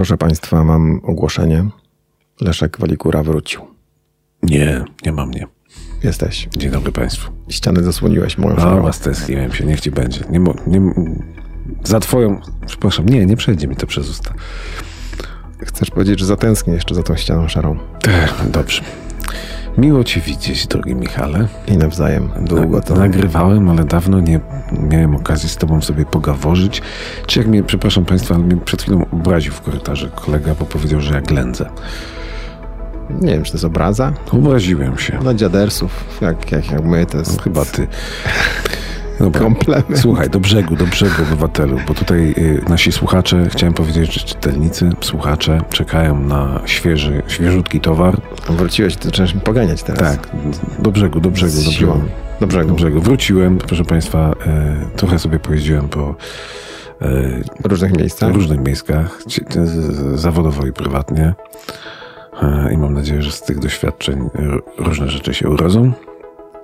Proszę Państwa, mam ogłoszenie. Leszek Walikura wrócił. Nie, nie mam mnie. Jesteś. Dzień dobry Państwu. Ściany zasłoniłeś moją A, szarą. stęskniłem się, niech ci będzie. Nie, nie, za twoją, przepraszam, nie, nie przejdzie mi to przez usta. Chcesz powiedzieć, że zatęsknię jeszcze za tą ścianą szarą. Ech, Dobrze. Miło cię widzieć, drogi Michale. I nawzajem. Długo to... Nagrywałem, ale dawno nie miałem okazji z tobą sobie pogaworzyć. Czy jak mnie, przepraszam Państwa, ale mnie przed chwilą obraził w korytarzu kolega, bo powiedział, że ja ględzę. Nie wiem, czy to jest obraza? Obraziłem się. Dla dziadersów, jak, jak, jak my, to jest No, chyba ty. Dobra. komplement. Słuchaj, do brzegu, do brzegu, obywatelu, bo tutaj y, nasi słuchacze, chciałem powiedzieć, że czytelnicy, słuchacze czekają na świeży, świeżutki towar. Wróciłeś, to trzeba mi poganiać teraz. Tak, do brzegu, do brzegu, do brzegu. Do brzegu. Do brzegu. Wróciłem, proszę Państwa, y, trochę sobie pojeździłem po y, różnych miejscach. różnych miejscach, zawodowo i prywatnie. Y, I mam nadzieję, że z tych doświadczeń różne rzeczy się urodzą.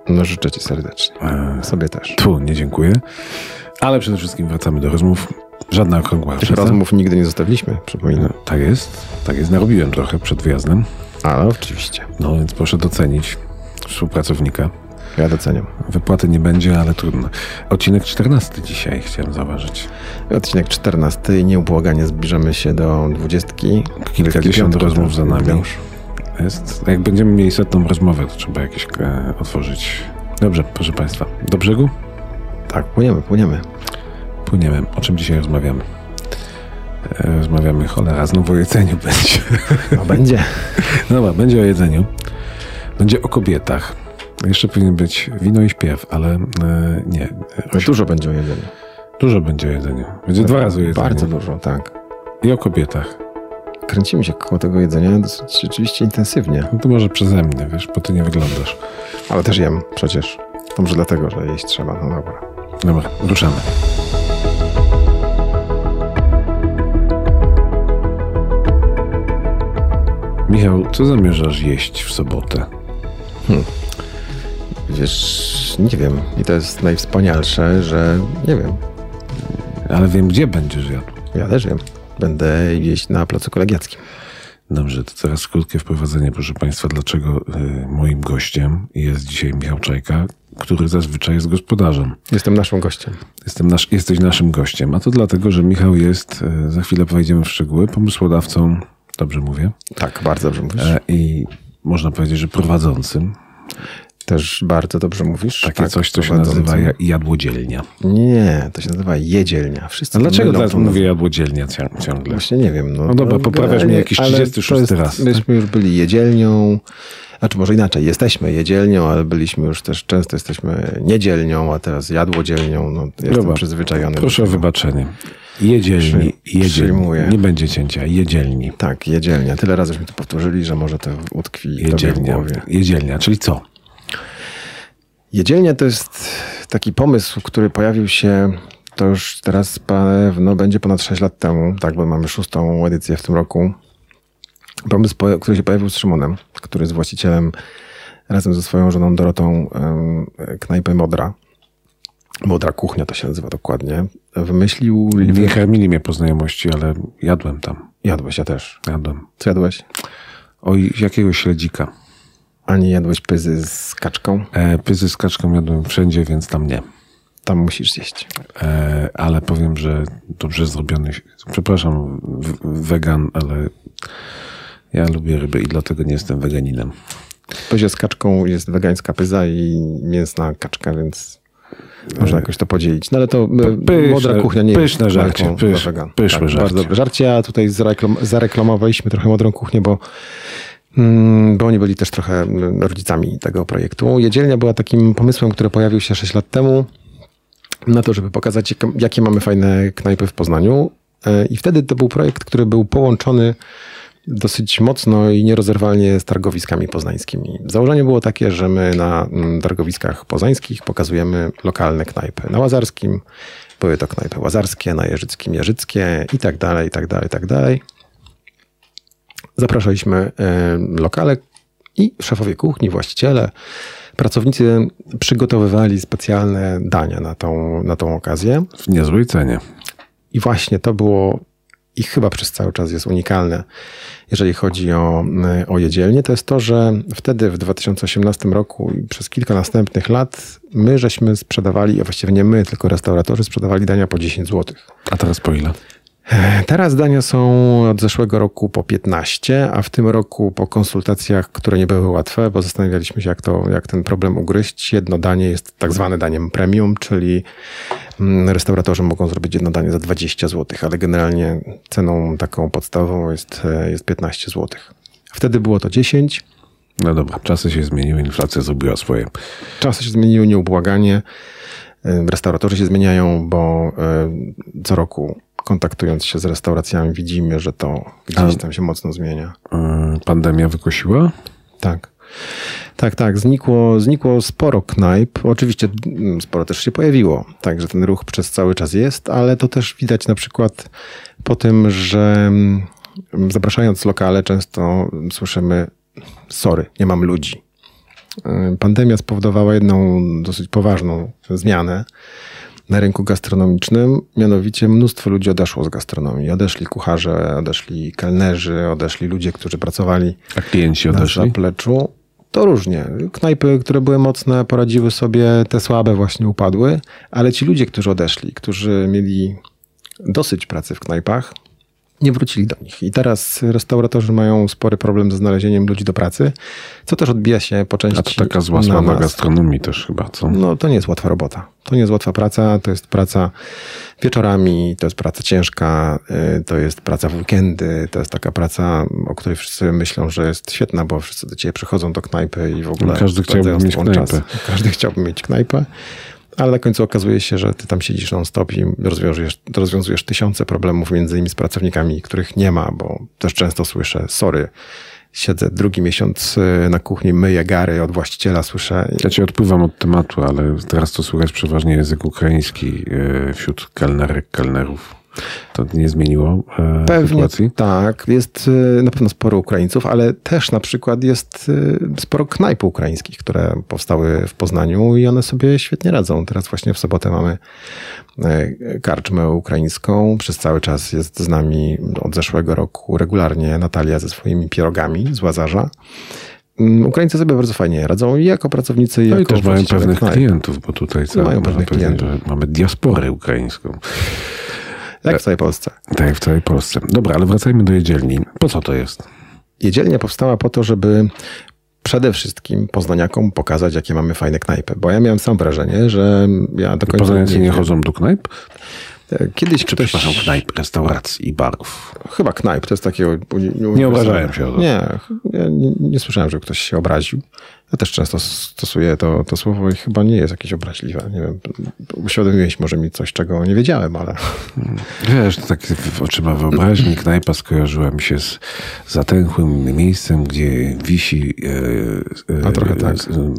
No życzę Ci serdecznie. Y, Sobie też. Tu, nie dziękuję. Ale przede wszystkim wracamy do rozmów. Żadna okrągła Tych rozmów nigdy nie zostawiliśmy, przypominam. Tak jest, tak jest. Narobiłem trochę przed wyjazdem. Ale oczywiście. No więc proszę docenić współpracownika. Ja doceniam. Wypłaty nie będzie, ale trudno. Odcinek 14 dzisiaj chciałem zauważyć. Odcinek 14. Nieubłaganie zbliżamy się do dwudziestki. Kilkadziesiąt rozmów za nami. Jubileusz. Jest. Jak będziemy mieli setną rozmowę, to trzeba jakieś e, otworzyć. Dobrze, proszę Państwa. Do brzegu? Tak, płyniemy, płyniemy. Płyniemy. O czym dzisiaj rozmawiamy? E, Rozmawiamy, cholera, znowu o jedzeniu będzie. No będzie. Dobra, będzie o jedzeniu. Będzie o kobietach. Jeszcze powinien być wino i śpiew, ale e, nie. No, dużo będzie o jedzeniu. Dużo będzie o jedzeniu. Będzie dwa razy o jedzeniu. Bardzo dużo, tak. I o kobietach. Kręcimy się koło tego jedzenia dosyć rzeczywiście intensywnie. No to może przeze mnie, wiesz, bo ty nie wyglądasz. Ale też jem przecież. To może dlatego, że jeść trzeba. No dobra. Dobra, ruszamy. Michał, co zamierzasz jeść w sobotę? Wiesz, nie wiem. I to jest najwspanialsze, że nie wiem. Ale wiem, gdzie będziesz jadł. Ja też wiem. Będę jeść na placu kolegiackim. Dobrze, to teraz krótkie wprowadzenie, proszę Państwa, dlaczego y, moim gościem jest dzisiaj Michał Czajka, który zazwyczaj jest gospodarzem. Jestem naszym gościem. Jestem nasz, jesteś naszym gościem, a to dlatego, że Michał jest, y, za chwilę wejdziemy w szczegóły, pomysłodawcą, dobrze mówię, Tak, bardzo dobrze mówisz. e, i można powiedzieć, że prowadzącym Też bardzo dobrze mówisz. takie tak, coś, co się nazywa ja- jadłodzielnia. Nie, to się nazywa jedzielnia. Wszyscy A dlaczego teraz mówię jadłodzielnia cią- ciągle? Właśnie nie wiem. No, No dobra, poprawiasz mnie jakiś ale 36 to jest, raz, tak? Myśmy już byli jedzielnią, a czy może inaczej, jesteśmy jedzielnią, ale byliśmy już też, często jesteśmy niedzielnią, a teraz jadłodzielnią. No, jestem Dobra, przyzwyczajony. Proszę o wybaczenie. Jedzielni, Przy- jedzielni. przyjmuję. Nie będzie cięcia, jedzielni. Tak, jedzielnia. Tyle razy żeśmy to powtórzyli, że może to utkwi tobie w Jedzielnia, głowie. jedzielnia, czyli co? Jedzielnia to jest taki pomysł, który pojawił się to już teraz pewno będzie ponad 6 lat temu, tak, bo mamy szóstą edycję w tym roku. Pomysł, po- który się pojawił z Szymonem, który jest właścicielem razem ze swoją żoną Dorotą knajpy Modra. Modra Kuchnia to się nazywa dokładnie. Wymyślił... Nie karmili mnie po znajomości, ale jadłem tam. Jadłeś, ja też. Jadłem. Co jadłeś? Oj, jakiegoś śledzika. Ani jadłeś pyzy z kaczką? E, pyzy z kaczką jadłem wszędzie, więc tam nie. Tam musisz zjeść. E, ale powiem, że dobrze zrobiony. Przepraszam, wegan, ale ja lubię ryby i dlatego nie jestem weganinem. W pyzie z kaczką jest wegańska pyza i mięsna kaczka, więc można jakoś to podzielić. No ale to e, Pyszne- modra kuchnia nie pyszne jest żarcie, pysz- pyszne tak, żarcie. Bardzo dobre żarcie, a tutaj zareklam, zareklamowaliśmy trochę modrą kuchnię, bo bo oni byli też trochę mm, rodzicami tego projektu. Jedzielnia była takim pomysłem, który pojawił się 6 lat temu na to, żeby pokazać, jak- jakie mamy fajne knajpy w Poznaniu. E, I wtedy to był projekt, który był połączony dosyć mocno i nierozerwalnie z targowiskami poznańskimi. Założenie było takie, że my na mm, targowiskach poznańskich pokazujemy lokalne knajpy. Na Łazarskim były to knajpy łazarskie, na Jeżyckim Jeżyckie i tak dalej, i tak dalej, i tak dalej. Zapraszaliśmy lokale i szefowie kuchni, właściciele, pracownicy przygotowywali specjalne dania na tą, na tą okazję. W niezłej cenie. I właśnie to było i chyba przez cały czas jest unikalne, jeżeli chodzi o, o jedzielnie, to jest to, że wtedy w 2018 roku i przez kilka następnych lat my żeśmy sprzedawali, a właściwie nie my, tylko restauratorzy sprzedawali dania po 10 zł. A teraz po ile? Teraz dania są od zeszłego roku po 15, a w tym roku po konsultacjach, które nie były łatwe, bo zastanawialiśmy się, jak, to, jak ten problem ugryźć. Jedno danie jest tak zwane daniem premium, czyli mm, restauratorzy mogą zrobić jedno danie za 20 zł, ale generalnie ceną taką podstawową jest, e, jest 15 zł. Wtedy było to 10. No dobra, czasy się zmieniły, inflacja zrobiła swoje. Czasy się zmieniły nieubłaganie. E, restauratorzy się zmieniają, bo e, co roku kontaktując się z restauracjami, widzimy, że to gdzieś tam się mocno zmienia. E, pandemia wykosiła? Tak. Tak, tak. Znikło, znikło sporo knajp. Oczywiście mm, sporo też się pojawiło. Także ten ruch przez cały czas jest, ale to też widać na przykład po tym, że mm, zapraszając lokale często słyszymy sorry, nie mam ludzi. E, pandemia spowodowała jedną dosyć poważną zmianę na rynku gastronomicznym. Mianowicie mnóstwo ludzi odeszło z gastronomii. Odeszli kucharze, odeszli kelnerzy, odeszli ludzie, którzy pracowali A klienci odeszli? na zapleczu. To różnie. Knajpy, które były mocne, poradziły sobie, te słabe właśnie upadły, ale ci ludzie, którzy odeszli, którzy mieli dosyć pracy w knajpach, nie wrócili do nich. I teraz restauratorzy mają spory problem ze znalezieniem ludzi do pracy, co też odbija się po części. A to taka zła sława gastronomii też chyba, co? No to nie jest łatwa robota. To nie jest łatwa praca, to jest praca wieczorami, to jest praca ciężka, y, to jest praca w weekendy, to jest taka praca, o której wszyscy myślą, że jest świetna, bo wszyscy do ciebie przychodzą do knajpy i w ogóle. No, każdy chciałby mieć knajpę. Każdy chciałby mieć knajpę. Ale na końcu okazuje się, że ty tam siedzisz non-stop i rozwiązujesz, rozwiązujesz tysiące problemów, między innymi z pracownikami, których nie ma, bo też często słyszę, sorry, siedzę drugi miesiąc y, na kuchni, myję gary od właściciela, słyszę. Ja ci odpływam od tematu, ale teraz to słychać przeważnie język ukraiński y, wśród kelnerek, kelnerów. To nie zmieniło e, Pewnie sytuacji? tak. Jest e, na pewno sporo Ukraińców, ale też na przykład jest e, sporo knajp ukraińskich, które powstały w Poznaniu i one sobie świetnie radzą. Teraz właśnie w sobotę mamy karczmę ukraińską. Przez cały czas jest z nami od zeszłego roku regularnie Natalia ze swoimi pierogami z Łazarza. Mm, Ukraińcy sobie bardzo fajnie radzą i jako pracownicy, i no jako i też mają pewnych knajp. klientów, bo tutaj cały, Mają pewnych klientów. mamy diasporę ukraińską. Jak w całej Polsce. Tak, w całej Polsce. Dobra, ale wracajmy do jedzielni. Po co to jest? Jedzielnia powstała po to, żeby przede wszystkim poznaniakom pokazać, jakie mamy fajne knajpy. Bo ja miałem sam wrażenie, że ja do końca Poznaniacy nie, wiem. chodzą do knajp? Kiedyś Czy ktoś... przepraszam, knajp, restauracji i barów? Chyba knajp, to jest takie... Nie obrażałem się o to. Nie, nie, nie słyszałem, że ktoś się obraził. Ja też często stosuję to, to słowo i chyba nie jest jakieś obraźliwe. Nie wiem, uświadomiłeś może mi coś, czego nie wiedziałem, ale... Wiesz, to tak oczyma wyobraźni, knajpa skojarzyła mi się z zatęchłym miejscem, gdzie wisi e, e, A trochę tak. e,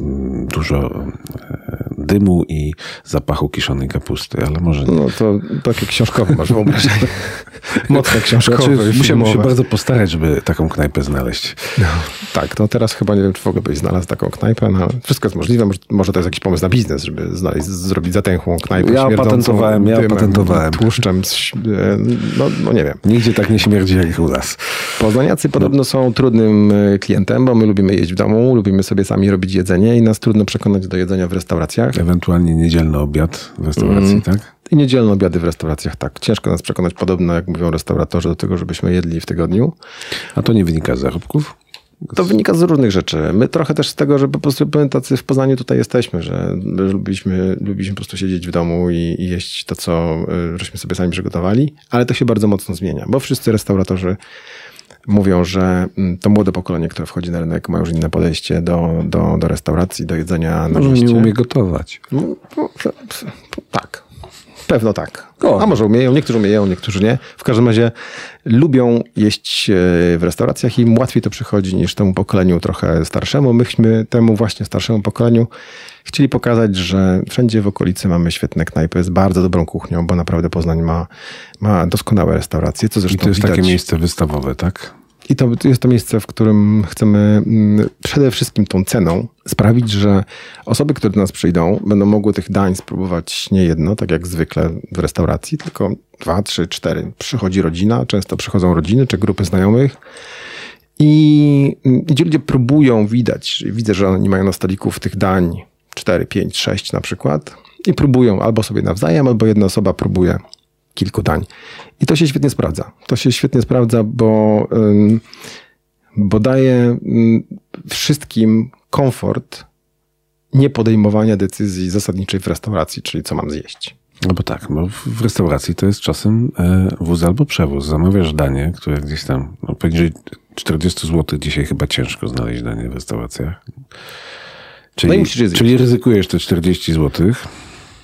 dużo e, dymu i zapachu kiszonej kapusty, ale może nie. No to takie książkowe masz wyobrażenie. Mocno książkowe. Znaczy, się bardzo postarać, żeby taką knajpę znaleźć. No, tak, no teraz chyba nie wiem, czy w ogóle byś znalazł taką knajpę, no, wszystko jest możliwe. Może, może to jest jakiś pomysł na biznes, żeby znaleźć, zrobić zatęchłą knajpę Ja patentowałem, ja dymem, patentowałem. Tłuszczem, e, no, no nie wiem. Nigdzie tak nie śmierdzi jak u nas. Poznaniacy podobno są trudnym e, klientem, bo my lubimy jeść w domu, lubimy sobie sami robić jedzenie i nas trudno przekonać do jedzenia w restauracjach. Ewentualnie niedzielny obiad w restauracji, Mm. tak? I niedzielne obiady w restauracjach, tak. Ciężko nas przekonać, podobno jak mówią restauratorzy, do tego, żebyśmy jedli w tygodniu. A to nie wynika z zarobków? To wynika z różnych rzeczy. My trochę też z tego, że po prostu tacy w Poznaniu tutaj jesteśmy, że lubiliśmy, lubiliśmy po prostu siedzieć w domu i, i jeść to, co y, żeśmy sobie sami przygotowali, ale to się bardzo mocno zmienia, bo wszyscy restauratorzy mówią, że mm, to młode pokolenie, które wchodzi na rynek, ma już inne podejście do, do, do restauracji, do jedzenia na mieście. nie umie gotować. No, no, tak. Pewno tak. O. A może umieją, niektórzy umieją, niektórzy nie. W każdym razie lubią jeść e, w restauracjach i im łatwiej to przychodzi niż temu pokoleniu trochę starszemu. Myśmy temu właśnie starszemu pokoleniu chcieli pokazać, że wszędzie w okolicy mamy świetne knajpy z bardzo dobrą kuchnią, bo naprawdę Poznań ma, ma doskonałe restauracje, co I zresztą to jest widać. takie miejsce wystawowe, tak? I to jest to miejsce, w którym chcemy mm, przede wszystkim tą ceną sprawić, że osoby, które do nas przyjdą, będą mogły tych dań spróbować nie jedno, tak jak zwykle w restauracji, tylko dwa, trzy, cztery. Przychodzi rodzina, często przychodzą rodziny czy grupy znajomych. I, I ci ludzie próbują, widać, widzę, że oni mają na stoliku tych dań 4, 5, 6 na przykład i próbują albo sobie nawzajem, albo jedna osoba próbuje kilku dań. I to się świetnie sprawdza. To się świetnie sprawdza, bo, bo daje wszystkim komfort nie podejmowania decyzji zasadniczej w restauracji, czyli co mam zjeść. No bo tak, bo w restauracji to jest czasem e, wóz albo przewóz. Zamawiasz danie, które gdzieś tam, no poniżej 40 zł dzisiaj chyba ciężko znaleźć danie w restauracjach. Czyli, no czyli ryzykujesz te 40 złotych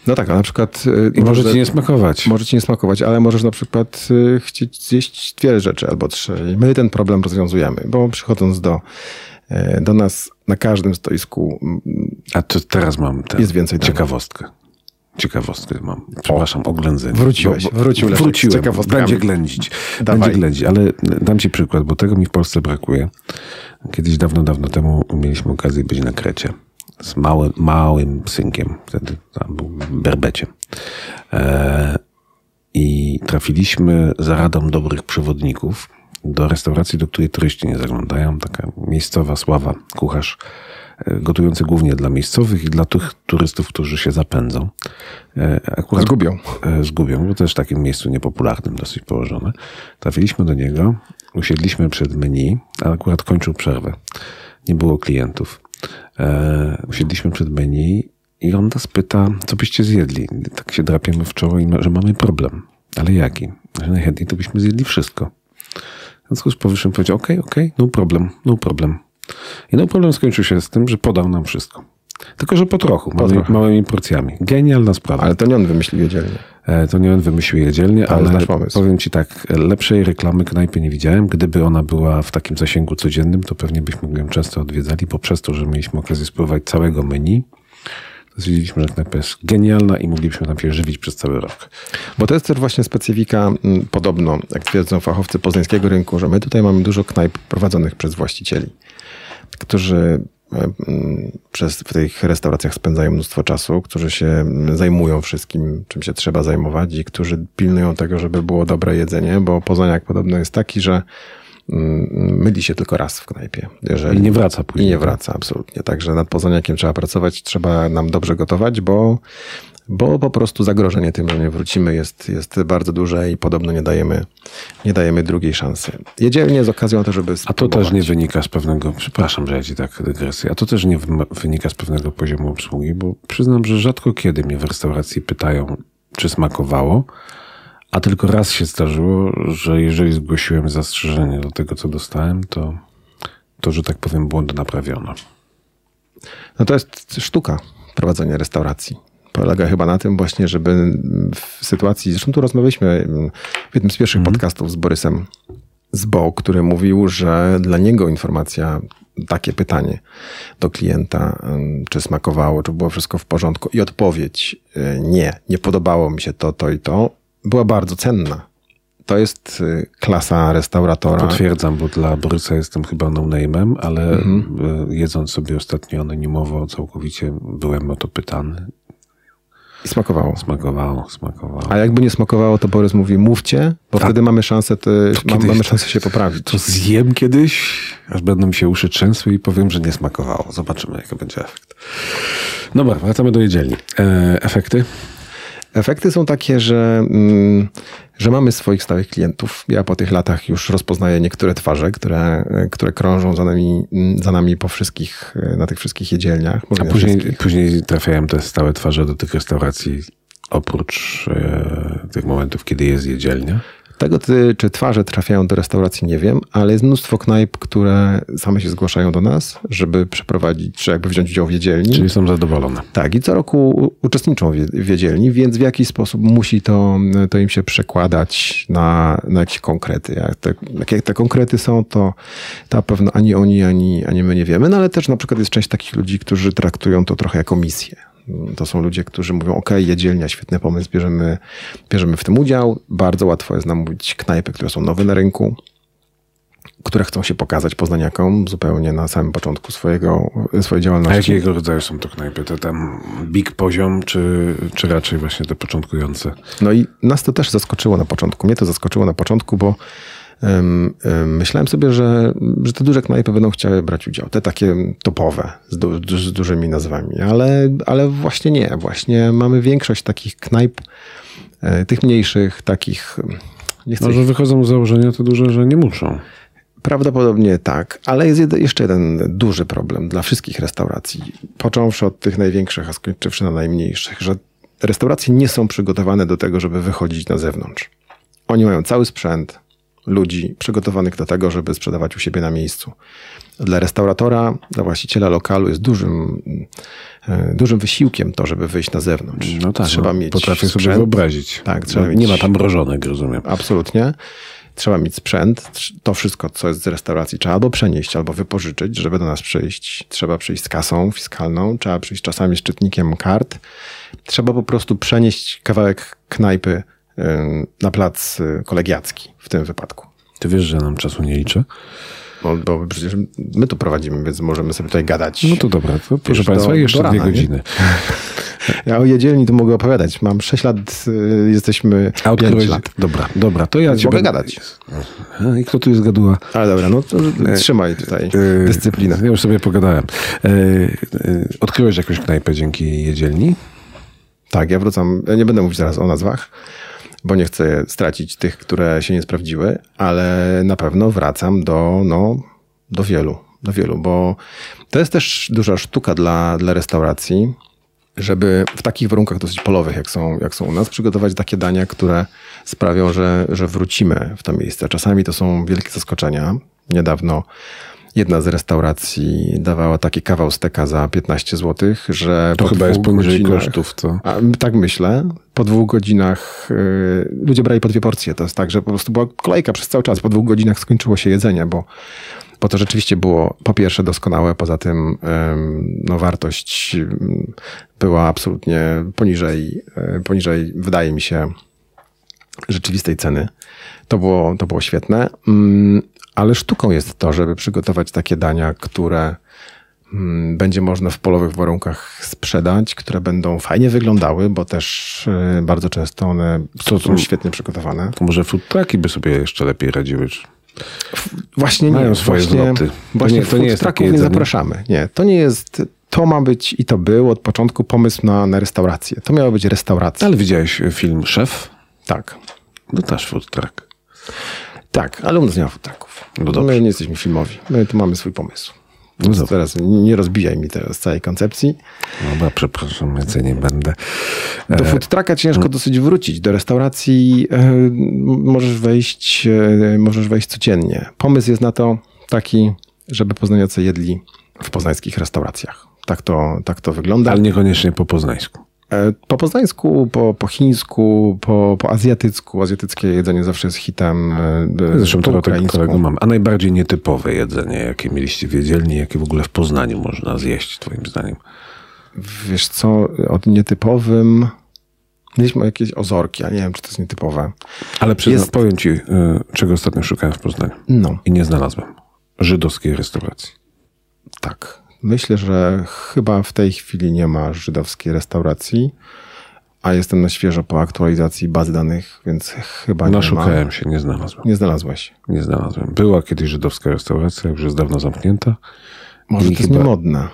no tak, a na przykład... I może, ci nie smakować. Może ci nie smakować, ale możesz na przykład y, chcieć zjeść dwie rzeczy albo trzy. My ten problem rozwiązujemy, bo przychodząc do, e, do nas na każdym stoisku... A to teraz mam ten, jest więcej ciekawostkę. Ciekawostkę mam. Przepraszam, o, oględzenie. Wróciłeś. Bo, bo wrócił Wróciłem. Będzie ględzić. Dawaj. Będzie ględzić, ale dam ci przykład, bo tego mi w Polsce brakuje. Kiedyś dawno, dawno temu mieliśmy okazję być na Krecie z małym, małym synkiem, wtedy tam był berbecie. E, I trafiliśmy za radą dobrych przewodników do restauracji, do której turyści nie zaglądają. Taka miejscowa sława, kucharz e, gotujący głównie dla miejscowych i dla tych turystów, którzy się zapędzą. E, akurat, zgubią. E, zgubią, bo też w takim miejscu niepopularnym dosyć położone. Trafiliśmy do niego, usiedliśmy przed menu, a akurat kończył przerwę. Nie było klientów. E, usiedliśmy przed menu i on nas pyta, co byście zjedli. Tak się drapiemy w czoło, i że mamy problem. Ale jaki? Że najchętniej to byśmy zjedli wszystko. W związku z powyższym powiedział, okej, okay, okej, okay, no problem, no problem. I no problem skończył się z tym, że podał nam wszystko. Tylko, że po trochu, po małymi, małymi porcjami. Genialna sprawa. Ale to nie on wymyślił jedzielnie. E, to nie on wymyślił jedzielnie, ale, ale powiem ci tak, lepszej reklamy knajpy nie widziałem. Gdyby ona była w takim zasięgu codziennym, to pewnie byśmy ją często odwiedzali, bo przez to, że mieliśmy okazję spróbować całego menu, stwierdziliśmy, że knajpa jest genialna i moglibyśmy tam się żywić przez cały rok. Bo to jest też właśnie specyfika, podobno, jak twierdzą fachowcy poznańskiego rynku, że my tutaj mamy dużo knajp prowadzonych przez właścicieli, którzy przez, w tych restauracjach spędzają mnóstwo czasu, którzy się zajmują wszystkim, czym się trzeba zajmować i którzy pilnują tego, żeby było dobre jedzenie, bo Poznaniak podobno jest taki, że mm, myli się tylko raz w knajpie. Jeżeli, I nie wraca później. I nie wraca, absolutnie. Także nad Poznaniakiem trzeba pracować, trzeba nam dobrze gotować, bo bo po prostu zagrożenie tym, że nie wrócimy jest, jest bardzo duże i podobno nie dajemy, nie dajemy drugiej szansy. Jedzielnie z okazją to, żeby A to też nie wynika z pewnego, przepraszam, że ja ci tak dygresję, a to też nie wynika z pewnego poziomu obsługi, bo przyznam, że rzadko kiedy mnie w restauracji pytają, czy smakowało, a tylko raz się zdarzyło, że jeżeli zgłosiłem zastrzeżenie do tego, co dostałem, to, to że tak powiem, błąd naprawiono. No to jest sztuka prowadzenia restauracji polega chyba na tym właśnie, żeby w sytuacji, zresztą tu rozmawialiśmy w jednym z pierwszych mm. podcastów z Borysem Zbo, który mówił, że dla niego informacja, takie pytanie do klienta, czy smakowało, czy było wszystko w porządku i odpowiedź y, nie, nie podobało mi się to, to i to, była bardzo cenna. To jest y, klasa restauratora. Potwierdzam, bo dla Borysa jestem chyba no-name'em, ale mhm. Y, jedząc sobie ostatnio anonimowo całkowicie byłem o to pytany i smakowało. Smakowało, smakowało. A jakby nie smakowało, to Borys mówi, mówcie, bo tak. wtedy mamy szansę, to mamy, mamy szansę się poprawić. To zjem kiedyś, aż będą mi się uszy trzęsły i powiem, że nie smakowało. Zobaczymy, jaki będzie efekt. Dobra, wracamy do jedzielni. E, efekty? Efekty są takie, że, mm, że mamy swoich stałych klientów. Ja po tych latach już rozpoznaję niektóre twarze, które, które krążą za nami, za nami po wszystkich, na tych wszystkich jedzielniach. A później, później trafiają te stałe twarze do tych restauracji oprócz e, tych momentów, kiedy jest jedzielnia? Tego, czy twarze trafiają do restauracji, nie wiem, ale jest mnóstwo knajp, które same się zgłaszają do nas, żeby przeprowadzić, czy jakby wziąć udział w wiedzielni. Czyli są zadowolone. Tak, i co roku uczestniczą w wiedzielni, więc w jakiś sposób musi to, to im się przekładać na, na jakieś konkrety. Jak te, jak te konkrety są, to, to na pewno ani oni, ani, ani my nie wiemy, no ale też na przykład jest część takich ludzi, którzy traktują to trochę jako misję to są ludzie, którzy mówią, ok, jedzielnia, świetny pomysł, bierzemy, bierzemy w tym udział. Bardzo łatwo jest namówić knajpy, które są nowe na rynku, które chcą się pokazać poznaniakom zupełnie na samym początku swojego, swojej A działalności. jakiego rodzaju są to knajpy? To tam big poziom, czy, czy raczej właśnie te początkujące? No i nas to też zaskoczyło na początku. Mnie to zaskoczyło na początku, bo myślałem sobie, że, że te duże knajpy będą chciały brać udział. Te takie topowe, z, du, z dużymi nazwami. Ale, ale właśnie nie. Właśnie mamy większość takich knajp, e, tych mniejszych, takich... Nie chcę Może No, wychodzą z założenia te duże, że nie muszą. Prawdopodobnie tak, ale jest jeszcze jeden duży problem dla wszystkich restauracji, począwszy od tych największych, a skończywszy na najmniejszych, że restauracje nie są przygotowane do tego, żeby wychodzić na zewnątrz. Oni mają cały sprzęt, ludzi przygotowanych do tego, żeby sprzedawać u siebie na miejscu. Dla restauratora, dla właściciela lokalu jest dużym, e, dużym wysiłkiem to, żeby wyjść na zewnątrz. No tak, trzeba no, mieć potrafię sobie sprzęt. wyobrazić. Tak, trzeba no, mieć- Nie ma tam mrożonek, rozumiem. Absolutnie. Trzeba mieć sprzęt. To wszystko, co jest z restauracji, trzeba albo przenieść, albo wypożyczyć, żeby do nas przyjść. Trzeba przyjść z kasą fiskalną, trzeba przyjść czasami z czytnikiem kart. Trzeba po prostu przenieść kawałek knajpy na plac y, kolegiacki w tym wypadku. Ty wiesz, że nam czasu nie liczę? Bo, bo przecież my tu prowadzimy, więc możemy sobie tutaj gadać. No to dobra, to proszę Wiesz, Państwa, do- jeszcze do dwie rana, nie? godziny. Ja o jedzielni tu mogę opowiadać. Mam 6 lat, y, jesteśmy A 5 odkryłeś... lat. Dobra, dobra, to ja ci mogę gadać. A, I kto tu jest gaduła? Ale dobra, no to trzymaj tutaj Yy, dyscyplinę. Ja już sobie pogadałem. Yy, Odkryłeś jakąś knajpę dzięki jedzielni? Tak, ja wracam. Ja nie będę mówić teraz o nazwach, bo nie chcę stracić tych, które się nie sprawdziły, ale na pewno wracam do, no, do wielu, do wielu, bo to jest też duża sztuka dla, dla restauracji, żeby w takich warunkach dosyć polowych, jak są, jak są u nas, przygotować takie dania, które sprawią, że, że wrócimy w to miejsce. Czasami to są wielkie zaskoczenia. Niedawno jedna z restauracji dawała taki kawał steka za 15 zł, że To po chyba jest poniżej kosztów, co? a, tak myślę. Po dwóch godzinach y, ludzie brali po dwie porcje. To jest tak, że po prostu była kolejka przez cały czas. Po dwóch godzinach skończyło się jedzenie, bo, bo to rzeczywiście było po pierwsze doskonałe, poza tym ym, no, wartość ym, była absolutnie poniżej, y, poniżej, wydaje mi się, rzeczywistej ceny. To było, to było świetne. Ale sztuką jest to, żeby przygotować takie dania, które mm, będzie można w polowych warunkach sprzedać, które będą fajnie wyglądały, bo też y, bardzo często one są to- świetnie przygotowane. To może food trucki by sobie jeszcze lepiej radziły. Właśnie Mają nie, swoje właśnie, zloty. To Właśnie nie- to nie jest takie nie zapraszamy. Nie, to nie jest, to ma być i to był od początku pomysł na, na restaurację. To miała być restauracja. Ale widziałeś film Szef? Tak. No też food truck. Tak, ale u nas nie ma food trucków. No. My nie jesteśmy filmowi. My tu mamy swój pomysł. No teraz nie rozbijaj mi teraz całej koncepcji. Dobra, przepraszam, więcej nie będę. Do food trucka ciężko dosyć wrócić. Do restauracji e, możesz wejść, e, możesz wejść codziennie. Pomysł jest na to taki, żeby poznaniacy jedli w poznańskich restauracjach. Tak to, tak to wygląda. Ale niekoniecznie po poznańsku. E, Po poznańsku, po, po chińsku, po, po azjatycku. Azjatyckie jedzenie zawsze jest hitem. e, Zresztą po ukraińsku. kolego mam. A najbardziej nietypowe jedzenie, jakie mieliście w jedzielni, jakie w ogóle w Poznaniu można zjeść, twoim zdaniem? Wiesz co, od nietypowym... Mieliśmy jakieś ozorki, a nie wiem, czy to jest nietypowe. Ale przyznam, Jest- powiem ci, czego ostatnio szukałem w Poznaniu. No, I nie znalazłem. Żydowskiej restauracji. tak. Myślę, że chyba w tej chwili nie ma żydowskiej restauracji, a jestem na świeżo po aktualizacji bazy danych, więc chyba nie ma. Naszukałem się, nie znalazłem. Nie znalazłeś. Nie znalazłem. Była kiedyś żydowska restauracja, już jest dawno zamknięta. Może I to jest chyba- niemodne.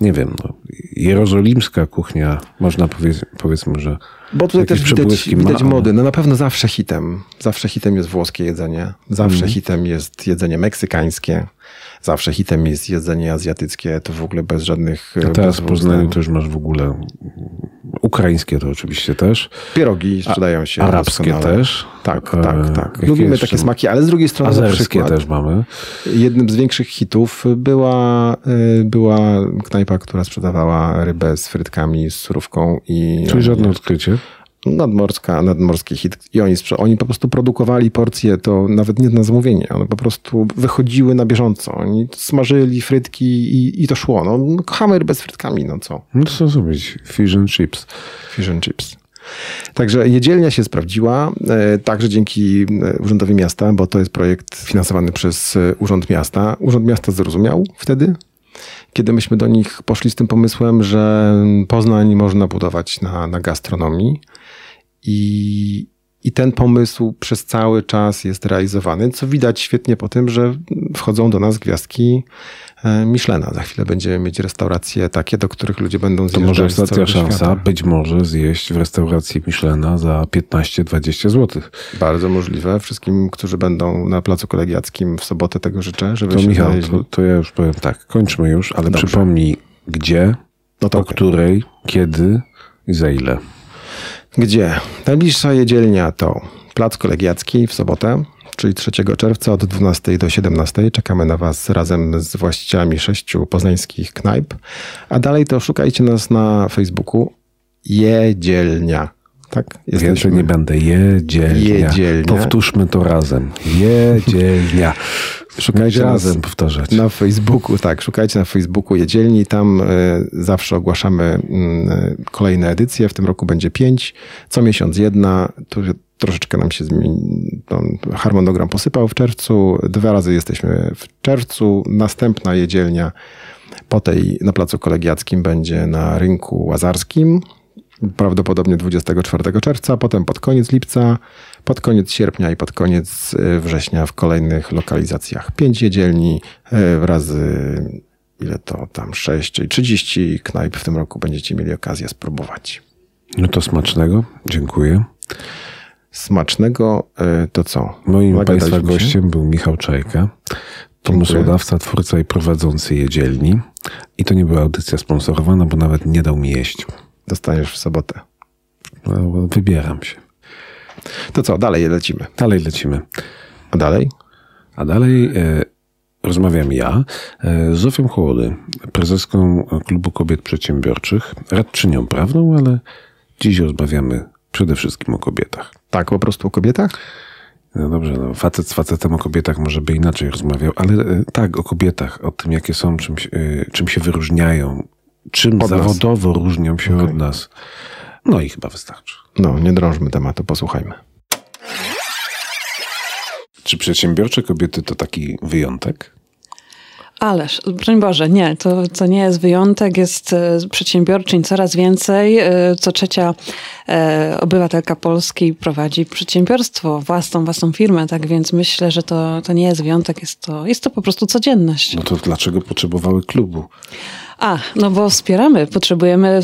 Nie wiem, no, jerozolimska kuchnia, można powiedzieć, powiedzmy, że Bo tutaj też widać, ma, widać mody. No na pewno zawsze hitem. Zawsze hitem jest włoskie jedzenie. Zawsze Mhm. hitem jest jedzenie meksykańskie. Zawsze hitem jest jedzenie azjatyckie. To w ogóle bez żadnych... A teraz w Poznaniu to już masz w ogóle ukraińskie to oczywiście też, Pierogi sprzedają się arabskie doskonale. też. Tak, E, tak, tak. jakie Lubimy jeszcze? takie smaki, ale z drugiej strony Azerskie też mamy. jednym z większych hitów była, y, była knajpa, która sprzedawała rybę z frytkami, z surówką i Czyli żadne odkrycie. Nadmorska, nadmorski hit. I oni, oni po prostu produkowali porcje, to nawet nie na zamówienie. One po prostu wychodziły na bieżąco. Oni smażyli frytki i, i to szło. No, kochamy rybę z frytkami, no co? No to co zrobić? Fish and chips. Fish and chips. Także jedzielnia się sprawdziła, e, także dzięki e, Urzędowi Miasta, bo to jest projekt finansowany przez e, Urząd Miasta. Urząd Miasta zrozumiał wtedy, kiedy myśmy do nich poszli z tym pomysłem, że Poznań można budować na, na gastronomii. I, I ten pomysł przez cały czas jest realizowany, co widać świetnie po tym, że wchodzą do nas gwiazdki e, Michelena. Za chwilę będziemy mieć restauracje takie, do których ludzie będą To może zjeżdżać ostatnia szansa świata. być może zjeść w restauracji Michelena za 15-20 zł. Bardzo możliwe. Wszystkim, którzy będą na Placu Kolegiackim w sobotę tego życzę, żeby To się Michał, to, to ja już powiem tak, kończmy już, ale Dobrze. przypomnij gdzie, No to o okej. której, kiedy i za ile. Gdzie? Najbliższa jedzielnia to Plac Kolegiacki w sobotę, czyli 3 czerwca od 12 do 17. Czekamy na Was razem z właścicielami sześciu poznańskich knajp. A dalej to szukajcie nas na Facebooku Jedzielnia. Tak? Więcej nie będę. Jedzielnia. Jedzielnia. Powtórzmy to razem. Jedzielnia. Szukajcie razem powtarzać. Na Facebooku, tak, szukajcie na Facebooku Jedzielni, tam e, zawsze ogłaszamy e, kolejne edycje, w tym roku będzie pięć, co miesiąc jedna, tu troszeczkę nam się zmieni, ten harmonogram posypał w czerwcu, dwa razy jesteśmy w czerwcu, następna jedzielnia po tej na Placu Kolegiackim będzie na rynku łazarskim, prawdopodobnie 24 czerwca, potem pod koniec lipca, pod koniec sierpnia i pod koniec e, września w kolejnych lokalizacjach. Pięć jedzielni e, razy ile to tam, 6, czyli 30 knajp w tym roku będziecie mieli okazję spróbować. No to smacznego. Dziękuję. Smacznego e, to co? Moim Nagadaliśmy Państwa się? gościem był Michał Czajka, pomysłodawca, twórca i prowadzący jedzielni. I to nie była audycja sponsorowana, bo nawet nie dał mi jeść. Dostaniesz w sobotę. No, wybieram się. To co, dalej lecimy. Dalej lecimy. A dalej? A dalej e, rozmawiam ja e, z Zofią Hołody, prezeską Klubu Kobiet Przedsiębiorczych, radczynią prawną, ale dziś rozmawiamy przede wszystkim o kobietach. Tak, po prostu o kobietach? No dobrze, no, facet z facetem o kobietach może by inaczej rozmawiał, ale e, tak, o kobietach, o tym, jakie są, czym, e, czym się wyróżniają, czym Od nas. zawodowo różnią się Okej. od nas. No i chyba wystarczy. No, nie drążmy tematu, posłuchajmy. Czy przedsiębiorcze kobiety to taki wyjątek? Ależ, broń Boże, nie, to, to nie jest wyjątek, jest e, przedsiębiorczyń coraz więcej. E, Co trzecia e, obywatelka Polski prowadzi przedsiębiorstwo, własną, własną firmę, tak więc myślę, że to, to nie jest wyjątek, jest to, jest to po prostu codzienność. No to dlaczego potrzebowały klubu? A, no bo wspieramy. Potrzebujemy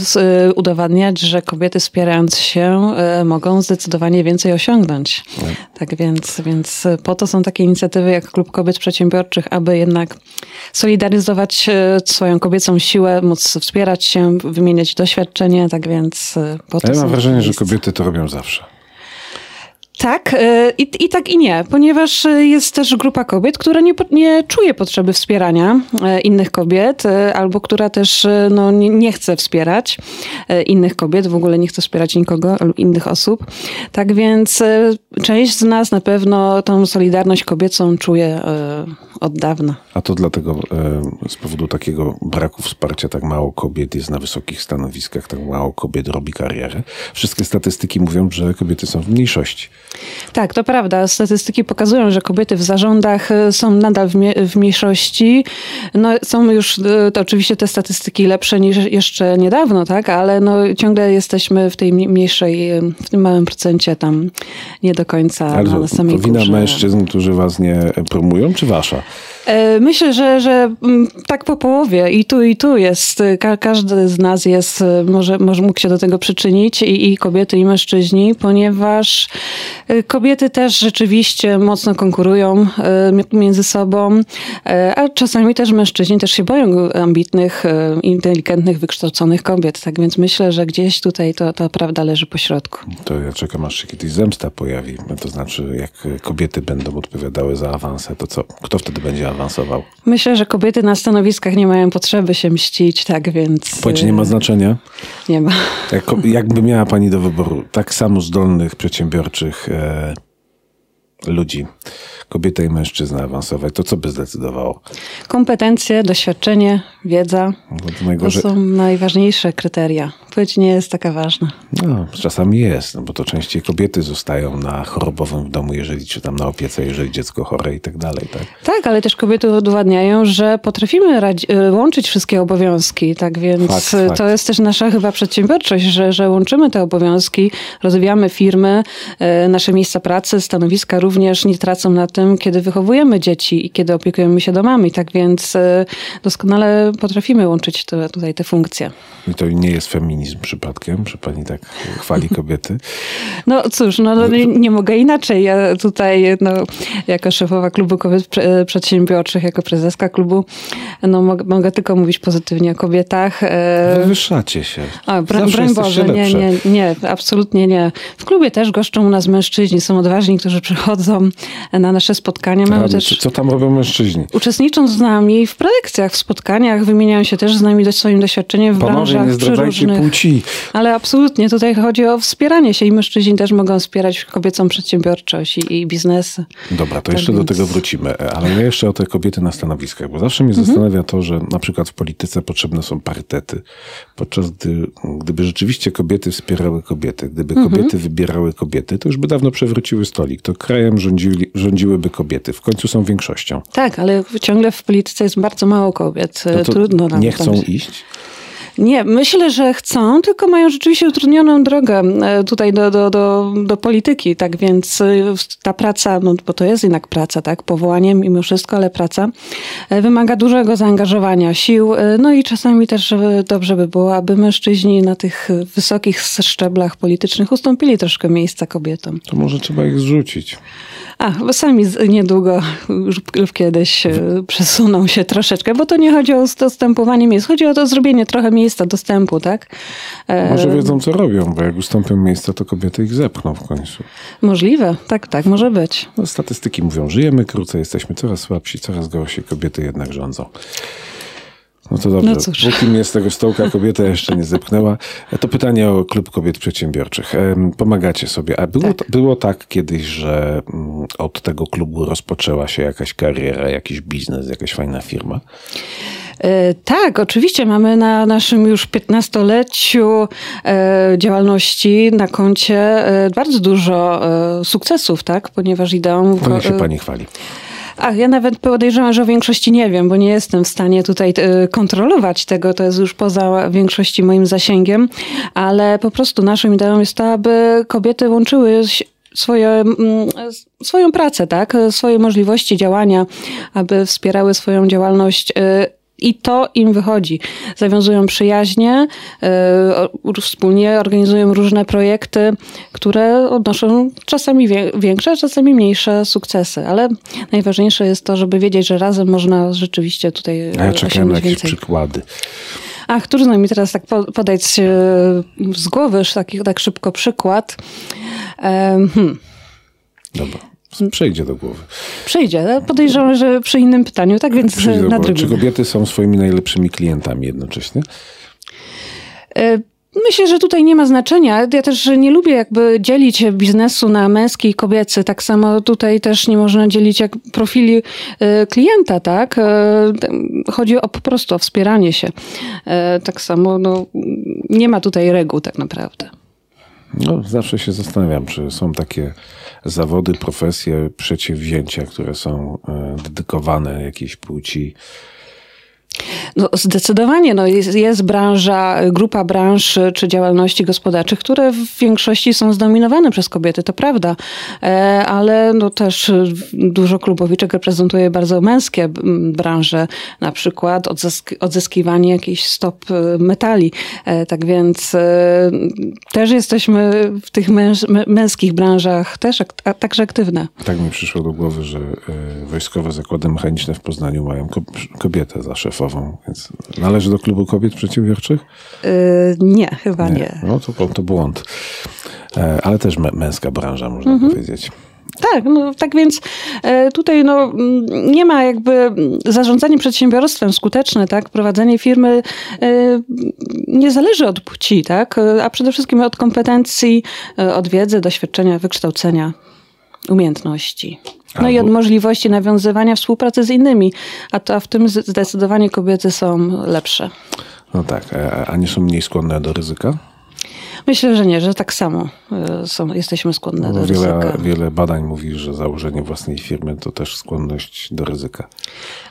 y, udowadniać, że kobiety wspierając się y, mogą zdecydowanie więcej osiągnąć. Tak więc, więc po to są takie inicjatywy jak Klub Kobiet Przedsiębiorczych, aby jednak solidaryzować y, swoją kobiecą siłę, móc wspierać się, wymieniać doświadczenie. Tak więc po to ja mam wrażenie, że miejsca. kobiety to robią zawsze. Tak, y, i, i tak i nie, ponieważ y, jest też grupa kobiet, która nie, nie czuje potrzeby wspierania y, innych kobiet, albo która też no, nie, nie chce wspierać innych kobiet, w ogóle nie chce wspierać nikogo lub innych osób. Tak więc część z nas na pewno tą solidarność kobiecą czuje od dawna. A to dlatego e, z powodu takiego braku wsparcia tak mało kobiet jest na wysokich stanowiskach, tak mało kobiet robi karierę. Wszystkie statystyki mówią, że kobiety są w mniejszości. Tak, to prawda. Statystyki pokazują, że kobiety w zarządach y, są nadal w, w mniejszości. No, są już y, to oczywiście te statystyki lepsze niż jeszcze niedawno, tak, ale no, ciągle jesteśmy w tej mniejszej, y, w tym małym procencie tam nie do końca Ale na, na samej to wina górze. mężczyzn, którzy was nie promują, czy wasza? E, Myślę, że, że mm, tak po połowie i tu i tu jest, y, ka każdy z nas jest, y, może, może mógł się do tego przyczynić i, i kobiety i mężczyźni, ponieważ kobiety też rzeczywiście mocno konkurują y, mi- między sobą, y, a czasami też mężczyźni też się boją ambitnych, y, inteligentnych, wykształconych kobiet. Tak więc myślę, że gdzieś tutaj to, ta prawda leży po środku. To ja czekam, aż się kiedyś zemsta pojawi. To znaczy, jak kobiety będą odpowiadały za awanse, to co? Kto wtedy będzie awansował? Myślę, że kobiety na stanowiskach nie mają potrzeby się mścić, tak więc... Płeć nie y, ma znaczenia. Nie ma. Jak, jakby miała pani do wyboru tak samo zdolnych, przedsiębiorczych, e, ludzi, kobieta i mężczyzna awansować, to co by zdecydowało? Kompetencje, doświadczenie, wiedza. Bo to są najważniejsze kryteria. Płeć nie jest taka ważna. no, czasami jest, no bo to częściej kobiety zostają na chorobowym w domu, jeżeli, czy tam na opiece, jeżeli dziecko chore i tak dalej, tak? Tak, ale też kobiety udowadniają, że potrafimy y, łączyć wszystkie obowiązki, tak więc Fakt, y, fakt. to jest też nasza chyba przedsiębiorczość, że, że łączymy te obowiązki, rozwijamy firmy, y, nasze miejsca pracy, stanowiska również nie tracą na tym, kiedy wychowujemy dzieci i kiedy opiekujemy się domami, tak więc y, doskonale potrafimy łączyć te, tutaj te funkcje. I to nie jest feminizm przypadkiem, że pani tak chwali kobiety. No cóż, no, no nie, nie mogę inaczej. Ja tutaj, no, jako szefowa klubu kobiet Prze- przedsiębiorczych, jako prezeska klubu, no, mogę, mogę tylko mówić pozytywnie o kobietach. E, Wywyższacie się. A, bra, broń Boże, nie, nie, nie, absolutnie nie. W klubie też goszczą u nas mężczyźni, są odważni, którzy przychodzą na nasze spotkania. Mamy Ale też... co, co tam robią mężczyźni? Uczestniczą z nami w prelekcjach, w spotkaniach, wymieniają się też z nami do swoim doświadczeniem w Panowie, branżach nie zdradzajcie przeróżnych. płci. Ale absolutnie, tutaj chodzi o wspieranie się i mężczyźni też mogą wspierać kobiecą przedsiębiorczość i, i biznesy. Dobra, to Tak jeszcze do więc- tego wrócimy, ale ja jeszcze o te kobiety na stanowiskach, bo zawsze mnie Mhm. zastanawia to, że na przykład w polityce potrzebne są parytety, podczas gdy, gdyby rzeczywiście kobiety wspierały kobiety, gdyby Mhm. kobiety wybierały kobiety, to już by dawno przewróciły stolik, to krajem rządzili, rządziłyby kobiety, w końcu są większością. Tak, ale ciągle w polityce jest bardzo mało kobiet. No Trudno nam nie tam- chcą iść? Nie, myślę, że chcą, tylko mają rzeczywiście utrudnioną drogę e, tutaj do, do, do, do polityki, tak więc e, ta praca, no bo to jest jednak praca, tak, powołanie mimo wszystko, ale praca e, wymaga dużego zaangażowania, sił, no i czasami też dobrze by było, aby mężczyźni na tych wysokich szczeblach politycznych ustąpili troszkę miejsca kobietom. To może trzeba ich zrzucić. A, bo sami niedługo już lub kiedyś e, przesuną się troszeczkę, bo to nie chodzi o dostępowanie miejsc, chodzi o to zrobienie trochę miejsca dostępu, tak? E, Może wiedzą, co robią, bo jak ustąpią miejsca, to kobiety ich zepchną w końcu. Możliwe, tak, tak, może być. No, statystyki mówią, żyjemy krócej, jesteśmy coraz słabsi, coraz gorsi, kobiety jednak rządzą. No to dobrze. No cóż. Póki mnie z tego stołka kobieta jeszcze nie zepchnęła, to pytanie o Klub Kobiet Przedsiębiorczych. Pomagacie sobie. A było, Tak. było tak kiedyś, że mm, od tego klubu rozpoczęła się jakaś kariera, jakiś biznes, jakaś fajna firma? E, Tak, oczywiście mamy na naszym już 15-leciu e, działalności na koncie e, bardzo dużo sukcesów, tak? Ponieważ ideą... Niech się pani chwali. A ja nawet podejrzewam, że o większości nie wiem, bo nie jestem w stanie tutaj e, kontrolować tego, to jest już poza większości moim zasięgiem, ale po prostu naszą ideą jest to, aby kobiety łączyły swoje, mm, swoją pracę, tak, swoje możliwości działania, aby wspierały swoją działalność e, i to im wychodzi. Zawiązują przyjaźnie, e, wspólnie organizują różne projekty, które odnoszą czasami większe, czasami mniejsze sukcesy. Ale najważniejsze jest to, żeby wiedzieć, że razem można rzeczywiście tutaj A ja czekałem na jakieś więcej. przykłady. Ach, trudno mi teraz tak po- podać e, z głowy tak, tak szybko przykład. Hmm. Dobra. Przejdzie do głowy. Przyjdzie. Podejrzewam, że przy innym pytaniu, tak więc Przejdzie na głowy. Czy drugim. kobiety są swoimi najlepszymi klientami jednocześnie? E, Myślę, że tutaj nie ma znaczenia. Ja też nie lubię jakby dzielić biznesu na męski i kobiecy. Tak samo tutaj też nie można dzielić jak profili e, klienta, tak? E, Chodzi o po prostu o wspieranie się. Tak samo no, nie ma tutaj reguł tak naprawdę. No, zawsze się zastanawiam, czy są takie zawody, profesje, przedsięwzięcia, które są e, dedykowane jakiejś płci. No, zdecydowanie no, jest, jest branża, grupa branż czy działalności gospodarczych, które w większości są zdominowane przez kobiety, to prawda, E, ale no, też dużo klubowiczek reprezentuje bardzo męskie branże, na przykład odzysk odzyskiwanie jakichś stop e, metali. E, Tak więc e, też jesteśmy w tych męskich branżach też a, także aktywne. Tak mi przyszło do głowy, że e, Wojskowe Zakłady Mechaniczne w Poznaniu mają ko kobietę za szefową, więc należy do klubu kobiet przedsiębiorczych? E, Nie, chyba nie. No to, to błąd. E, ale też mę- męska branża, można Mhm. powiedzieć. Tak, no, tak więc e, tutaj no, mm, nie ma jakby mm, zarządzanie przedsiębiorstwem skuteczne, tak? Prowadzenie firmy e, nie zależy od płci, tak? A przede wszystkim od kompetencji, od wiedzy, doświadczenia, wykształcenia. umiejętności. No Albo- i od możliwości nawiązywania współpracy z innymi, a, to, a w tym zdecydowanie kobiety są lepsze. No tak, a- a nie są mniej skłonne do ryzyka? Myślę, że nie, że tak samo y, są, jesteśmy skłonne do wiele, ryzyka. wiele badań mówi, że założenie własnej firmy to też skłonność do ryzyka.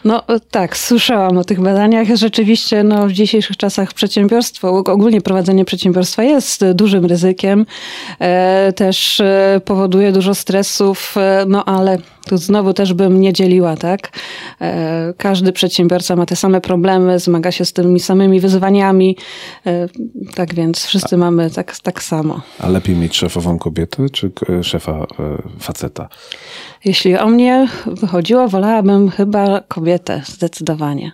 No tak, słyszałam o tych badaniach. Rzeczywiście no, w dzisiejszych czasach przedsiębiorstwo, ogólnie prowadzenie przedsiębiorstwa jest dużym ryzykiem. E, też e, powoduje dużo stresów, e, no ale tu znowu też bym nie dzieliła, tak? E, każdy przedsiębiorca ma te same problemy, zmaga się z tymi samymi wyzwaniami. E, tak więc wszyscy mamy tak, tak samo. A lepiej mieć szefową kobietę czy szefa e, faceta? Jeśli o mnie wychodziło, wolałabym chyba kobietę zdecydowanie.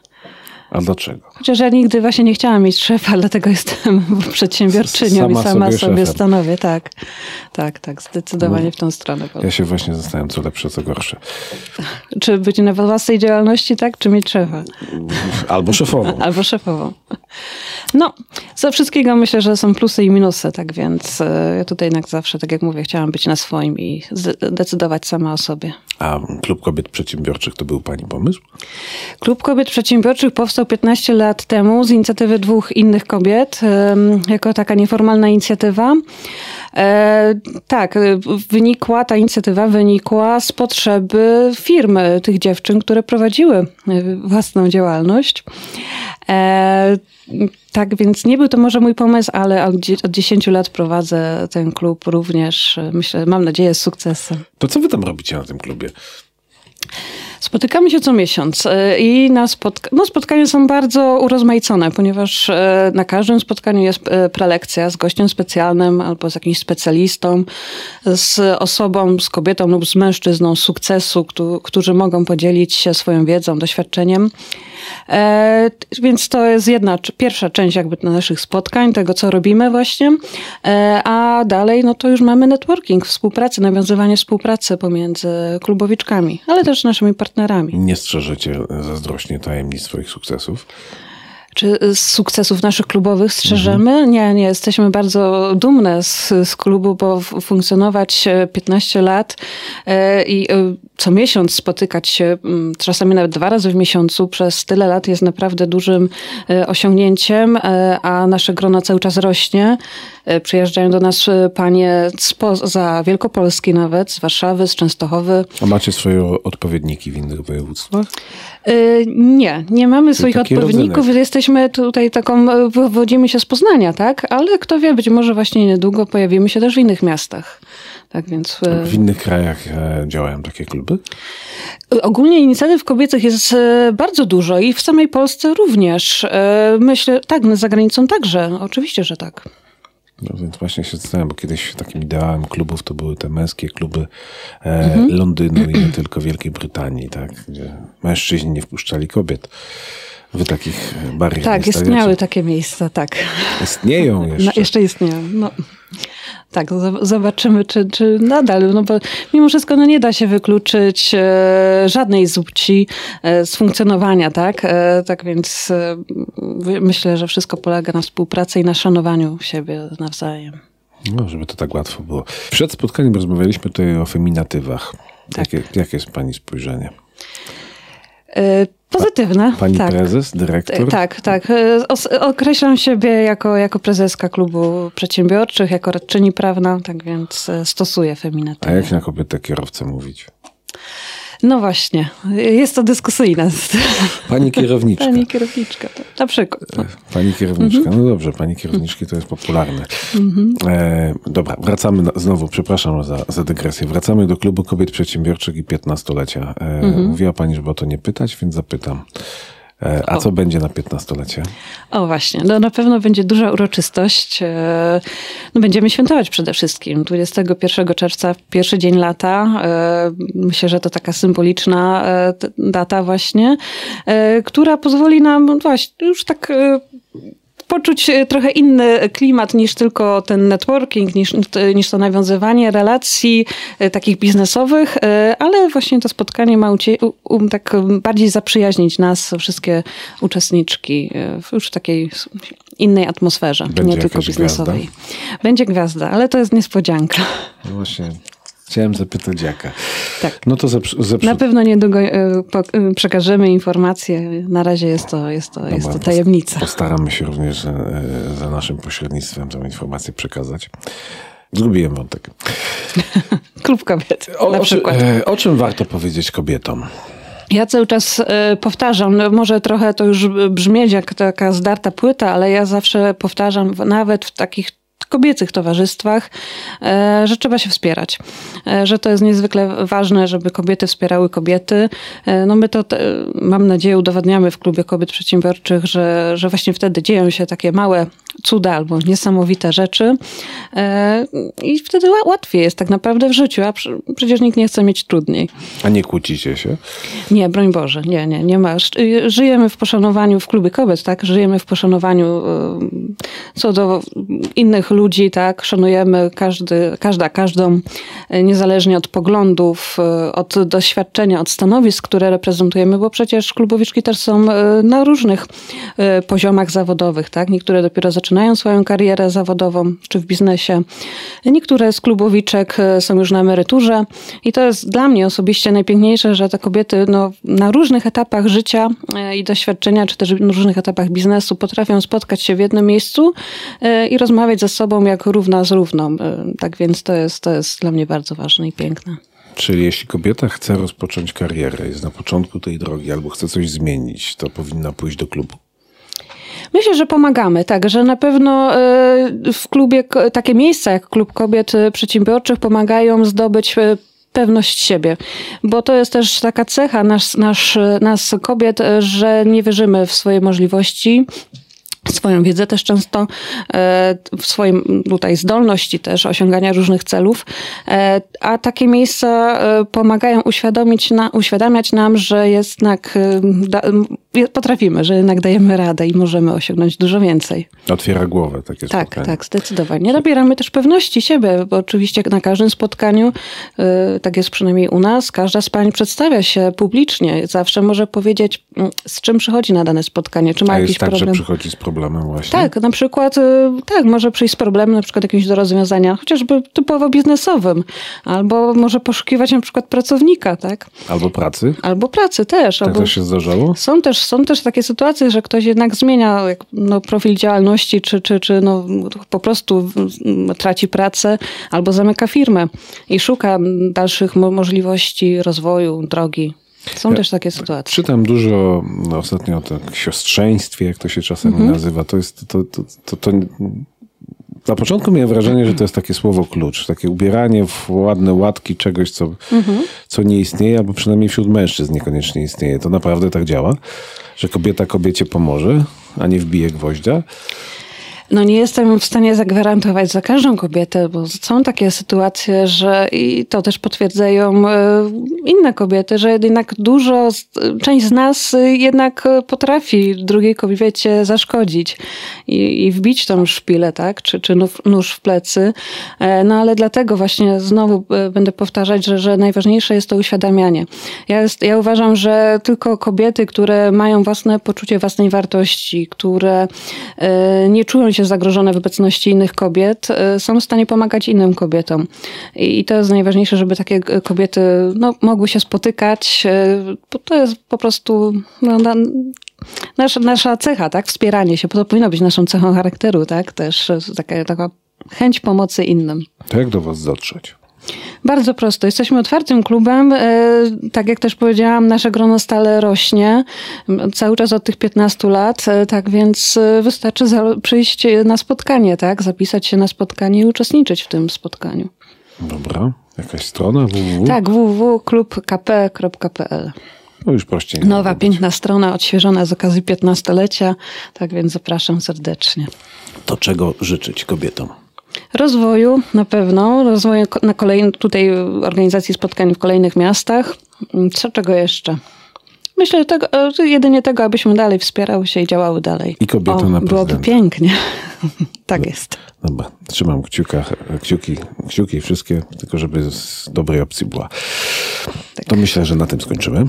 A dlaczego? Chociaż ja nigdy właśnie nie chciałam mieć szefa, dlatego jestem przedsiębiorczynią Sama i sama sobie sobie, stanowię. Tak, tak, tak, zdecydowanie No. w tą stronę. Ja się właśnie zastanawiam, co lepsze, co gorsze. Czy być na własnej działalności, tak, czy mieć szefa? Albo szefową. Albo szefową. No, ze wszystkiego myślę, że są plusy i minusy, tak więc e, ja tutaj jednak zawsze, tak jak mówię, chciałam być na swoim i zdecydować sama o sobie. A Klub Kobiet Przedsiębiorczych to był pani pomysł? Klub Kobiet Przedsiębiorczych powstał 15 lat temu z inicjatywy dwóch innych kobiet, jako taka nieformalna inicjatywa. E, tak, wynikła, ta inicjatywa wynikła z potrzeby firmy tych dziewczyn, które prowadziły e, własną działalność. E, tak więc nie był to może mój pomysł, ale od dzie- od 10 lat prowadzę ten klub również, myślę, mam nadzieję, z sukcesem. To co wy tam robicie na tym klubie? Spotykamy się co miesiąc e, i na no, spotkania są bardzo urozmaicone, ponieważ e, na każdym spotkaniu jest e, prelekcja z gościem specjalnym albo z jakimś specjalistą, z osobą, z kobietą lub z mężczyzną sukcesu, któ- którzy mogą podzielić się swoją wiedzą, doświadczeniem. Więc to jest jedna, pierwsza część jakby naszych spotkań, tego co robimy właśnie, a dalej no to już mamy networking, współpracę, nawiązywanie współpracy pomiędzy klubowiczkami, ale też naszymi partnerami. Nie strzeżecie zazdrośnie tajemnic swoich sukcesów? Czy z sukcesów naszych klubowych strzeżemy? Nie, nie. Jesteśmy bardzo dumne z, z klubu, bo funkcjonować e, 15 lat e, i e, co miesiąc spotykać się, mm, czasami nawet dwa razy w miesiącu przez tyle lat jest naprawdę dużym e, osiągnięciem, e, a nasze grono cały czas rośnie. E, Przyjeżdżają do nas e, panie spoza Wielkopolski nawet, z Warszawy, z Częstochowy. A macie swoje odpowiedniki w innych województwach? Y, Nie, nie mamy swoich odpowiedników. rodzynek. Jesteśmy tutaj taką, e, wywodzimy się z Poznania, tak? Ale kto wie, być może właśnie niedługo pojawimy się też w innych miastach. Tak więc e, W innych krajach e, działają takie kluby? ogólnie inicjatyw kobiecych jest bardzo dużo i w samej Polsce również. Myślę, tak, za granicą także. Oczywiście, że tak. No więc właśnie się zastanawiam, bo kiedyś takim ideałem klubów to były te męskie kluby e, Londynu i nie tylko Wielkiej Brytanii, tak? Gdzie mężczyźni nie wpuszczali kobiet. Wy takich barier Tak, istniały takie miejsca, tak. Istnieją jeszcze. No, jeszcze istnieją. No. Tak, zob- zobaczymy, czy, czy nadal, no bo mimo wszystko no nie da się wykluczyć e, żadnej z płci e, z funkcjonowania, tak? E, tak więc myślę, że wszystko polega na współpracy i na szanowaniu siebie nawzajem. No, żeby to tak łatwo było. Przed spotkaniem rozmawialiśmy tutaj o feminatywach. Tak. Jakie, jakie jest pani spojrzenie? E, pozytywne, Pani tak. prezes, dyrektor? Tak, tak. E, Określam siebie jako, jako prezeska klubu przedsiębiorczych, jako radczyni prawna, tak więc e, stosuję A feminatywy. jak na kobietę kierowcę mówić? No właśnie, jest to dyskusyjne. Pani kierowniczka. Pani kierowniczka, tak. na przykład. No. Pani kierowniczka, Mhm. no dobrze, pani kierowniczki to jest popularne. E, dobra, wracamy na, znowu, przepraszam za, za dygresję. Wracamy do klubu kobiet przedsiębiorczych i 15-lecia. E, Mhm. Mówiła pani, żeby o to nie pytać, więc zapytam. E, a co będzie na 15-lecie? O właśnie, no na pewno będzie duża uroczystość. E, No będziemy świętować przede wszystkim. 21 czerwca, pierwszy dzień lata. E, Myślę, że to taka symboliczna data właśnie, która pozwoli nam właśnie już tak poczuć e, trochę inny klimat niż tylko ten networking, niż, niż to nawiązywanie relacji e, takich biznesowych, e, ale właśnie to spotkanie ma ucie, u, u, tak bardziej zaprzyjaźnić nas, wszystkie uczestniczki, e, w już takiej innej atmosferze, Będzie nie tylko biznesowej. Będzie gwiazda, ale to jest niespodzianka. No właśnie, Chciałem zapytać jaka. Tak. No to. Na pewno niedługo e, po, e, przekażemy informacje. Na razie jest to, jest to, jest to tajemnica. Postaramy się również e, za naszym pośrednictwem tę informację przekazać. Zgubiłem wątek. Klub kobiet. O, na o, przykład. o czym warto powiedzieć kobietom? Ja cały czas powtarzam, no może trochę to już brzmieć jak taka zdarta płyta, ale ja zawsze powtarzam, nawet w takich kobiecych towarzystwach, e, że trzeba się wspierać. E, że to jest niezwykle ważne, żeby kobiety wspierały kobiety. E, no my to, mam nadzieję, udowadniamy w Klubie Kobiet Przedsiębiorczych, że, że właśnie wtedy dzieją się takie małe cuda albo niesamowite rzeczy i wtedy łatwiej jest tak naprawdę w życiu, a przecież nikt nie chce mieć trudniej. A nie kłócicie się? Nie, broń Boże, nie, nie, nie ma. Żyjemy w poszanowaniu w Klubie Kobiet, tak? Żyjemy w poszanowaniu co do innych ludzi, tak, szanujemy każdy, każda, każdą, e, niezależnie od poglądów, e, od doświadczenia, od stanowisk, które reprezentujemy, bo przecież klubowiczki też są e, na różnych poziomach zawodowych, tak. Niektóre dopiero zaczynają swoją karierę zawodową, czy w biznesie. Niektóre z klubowiczek są już na emeryturze i to jest dla mnie osobiście najpiękniejsze, że te kobiety no, na różnych etapach życia i doświadczenia, czy też na różnych etapach biznesu potrafią spotkać się w jednym miejscu i rozmawiać ze sobą jak równa z równą. E, tak więc to jest, to jest dla mnie bardzo ważne i piękne. Czyli jeśli kobieta chce rozpocząć karierę, jest na początku tej drogi albo chce coś zmienić, to powinna pójść do klubu? Myślę, że pomagamy, tak, że na pewno e, w klubie takie miejsca jak Klub Kobiet Przedsiębiorczych pomagają zdobyć e, pewność siebie, bo to jest też taka cecha nas, nasz, nas kobiet, że nie wierzymy w swoje możliwości, swoją wiedzę też często, e, w swoim tutaj zdolności też osiągania różnych celów, e, a takie miejsca e, pomagają uświadomić na, uświadamiać nam, że jednak potrafimy, że jednak dajemy radę i możemy osiągnąć dużo więcej. Otwiera głowę takie tak, spotkanie. Tak, zdecydowanie. Nabieramy też pewności siebie, bo oczywiście na każdym spotkaniu, tak jest przynajmniej u nas, każda z pań przedstawia się publicznie. Zawsze może powiedzieć, mm, z czym przychodzi na dane spotkanie, czy ma A jakiś tak, problem. że przychodzi z problemem właśnie? Tak, na przykład, y, tak, może przyjść z problemem na przykład jakimś do rozwiązania, chociażby typowo biznesowym, albo może poszukiwać na przykład pracownika, tak? Albo pracy? Albo pracy też. Tak albo... to się zdarzało? Są też, są też takie sytuacje, że ktoś jednak zmienia no, profil działalności, czy, czy, czy no, po prostu traci pracę, albo zamyka firmę i szuka dalszych możliwości rozwoju, drogi. Są ja też takie sytuacje. Czytam dużo no, ostatnio o tak siostrzeństwie, jak to się czasami mhm. nazywa. To jest to, to, to, to, na początku miałem wrażenie, że to jest takie słowo klucz, takie ubieranie w ładne łatki czegoś, co, co nie istnieje, albo przynajmniej wśród mężczyzn niekoniecznie istnieje. To naprawdę tak działa, że kobieta kobiecie pomoże, a nie wbije gwoździa. No nie jestem w stanie zagwarantować za każdą kobietę, bo są takie sytuacje, że i to też potwierdzają e, inne kobiety, że jednak dużo, część z nas jednak potrafi drugiej kobiecie zaszkodzić i, i wbić tą szpilę, tak? Czy, czy nóż w plecy. E, no ale dlatego właśnie znowu e, będę powtarzać, że, że najważniejsze jest to uświadamianie. Ja, jest, ja uważam, że tylko kobiety, które mają własne poczucie własnej wartości, które nie czują się zagrożone w obecności innych kobiet, y, są w stanie pomagać innym kobietom. I to jest najważniejsze, żeby takie kobiety no, mogły się spotykać, y, bo to jest po prostu no, nasza, nasza cecha, tak? Wspieranie się, to powinno być naszą cechą charakteru, tak? Też taka, taka chęć pomocy innym. To jak do was dotrzeć? Bardzo prosto. Jesteśmy otwartym klubem. E, tak jak też powiedziałam, nasze grono stale rośnie. Cały czas od tych 15 lat. E, tak więc e, wystarczy przyjść na spotkanie, tak? Zapisać się na spotkanie i uczestniczyć w tym spotkaniu. Dobra. Jakaś strona www? Tak, www.klubkp.pl. No już prościej. Nowa, piękna strona, odświeżona z okazji 15-lecia. Tak więc zapraszam serdecznie. To czego życzyć kobietom? Rozwoju na pewno, rozwoju na kolejny, tutaj organizacji spotkań w kolejnych miastach. Co czego jeszcze? Myślę tego, e, jedynie tego, abyśmy dalej wspierały się i działały dalej. I kobiety na Byłoby pięknie. tak jest. Dobra, trzymam kciuka, kciuki, kciuki wszystkie, tylko żeby z dobrej opcji była. Tak. To myślę, że na tym skończymy.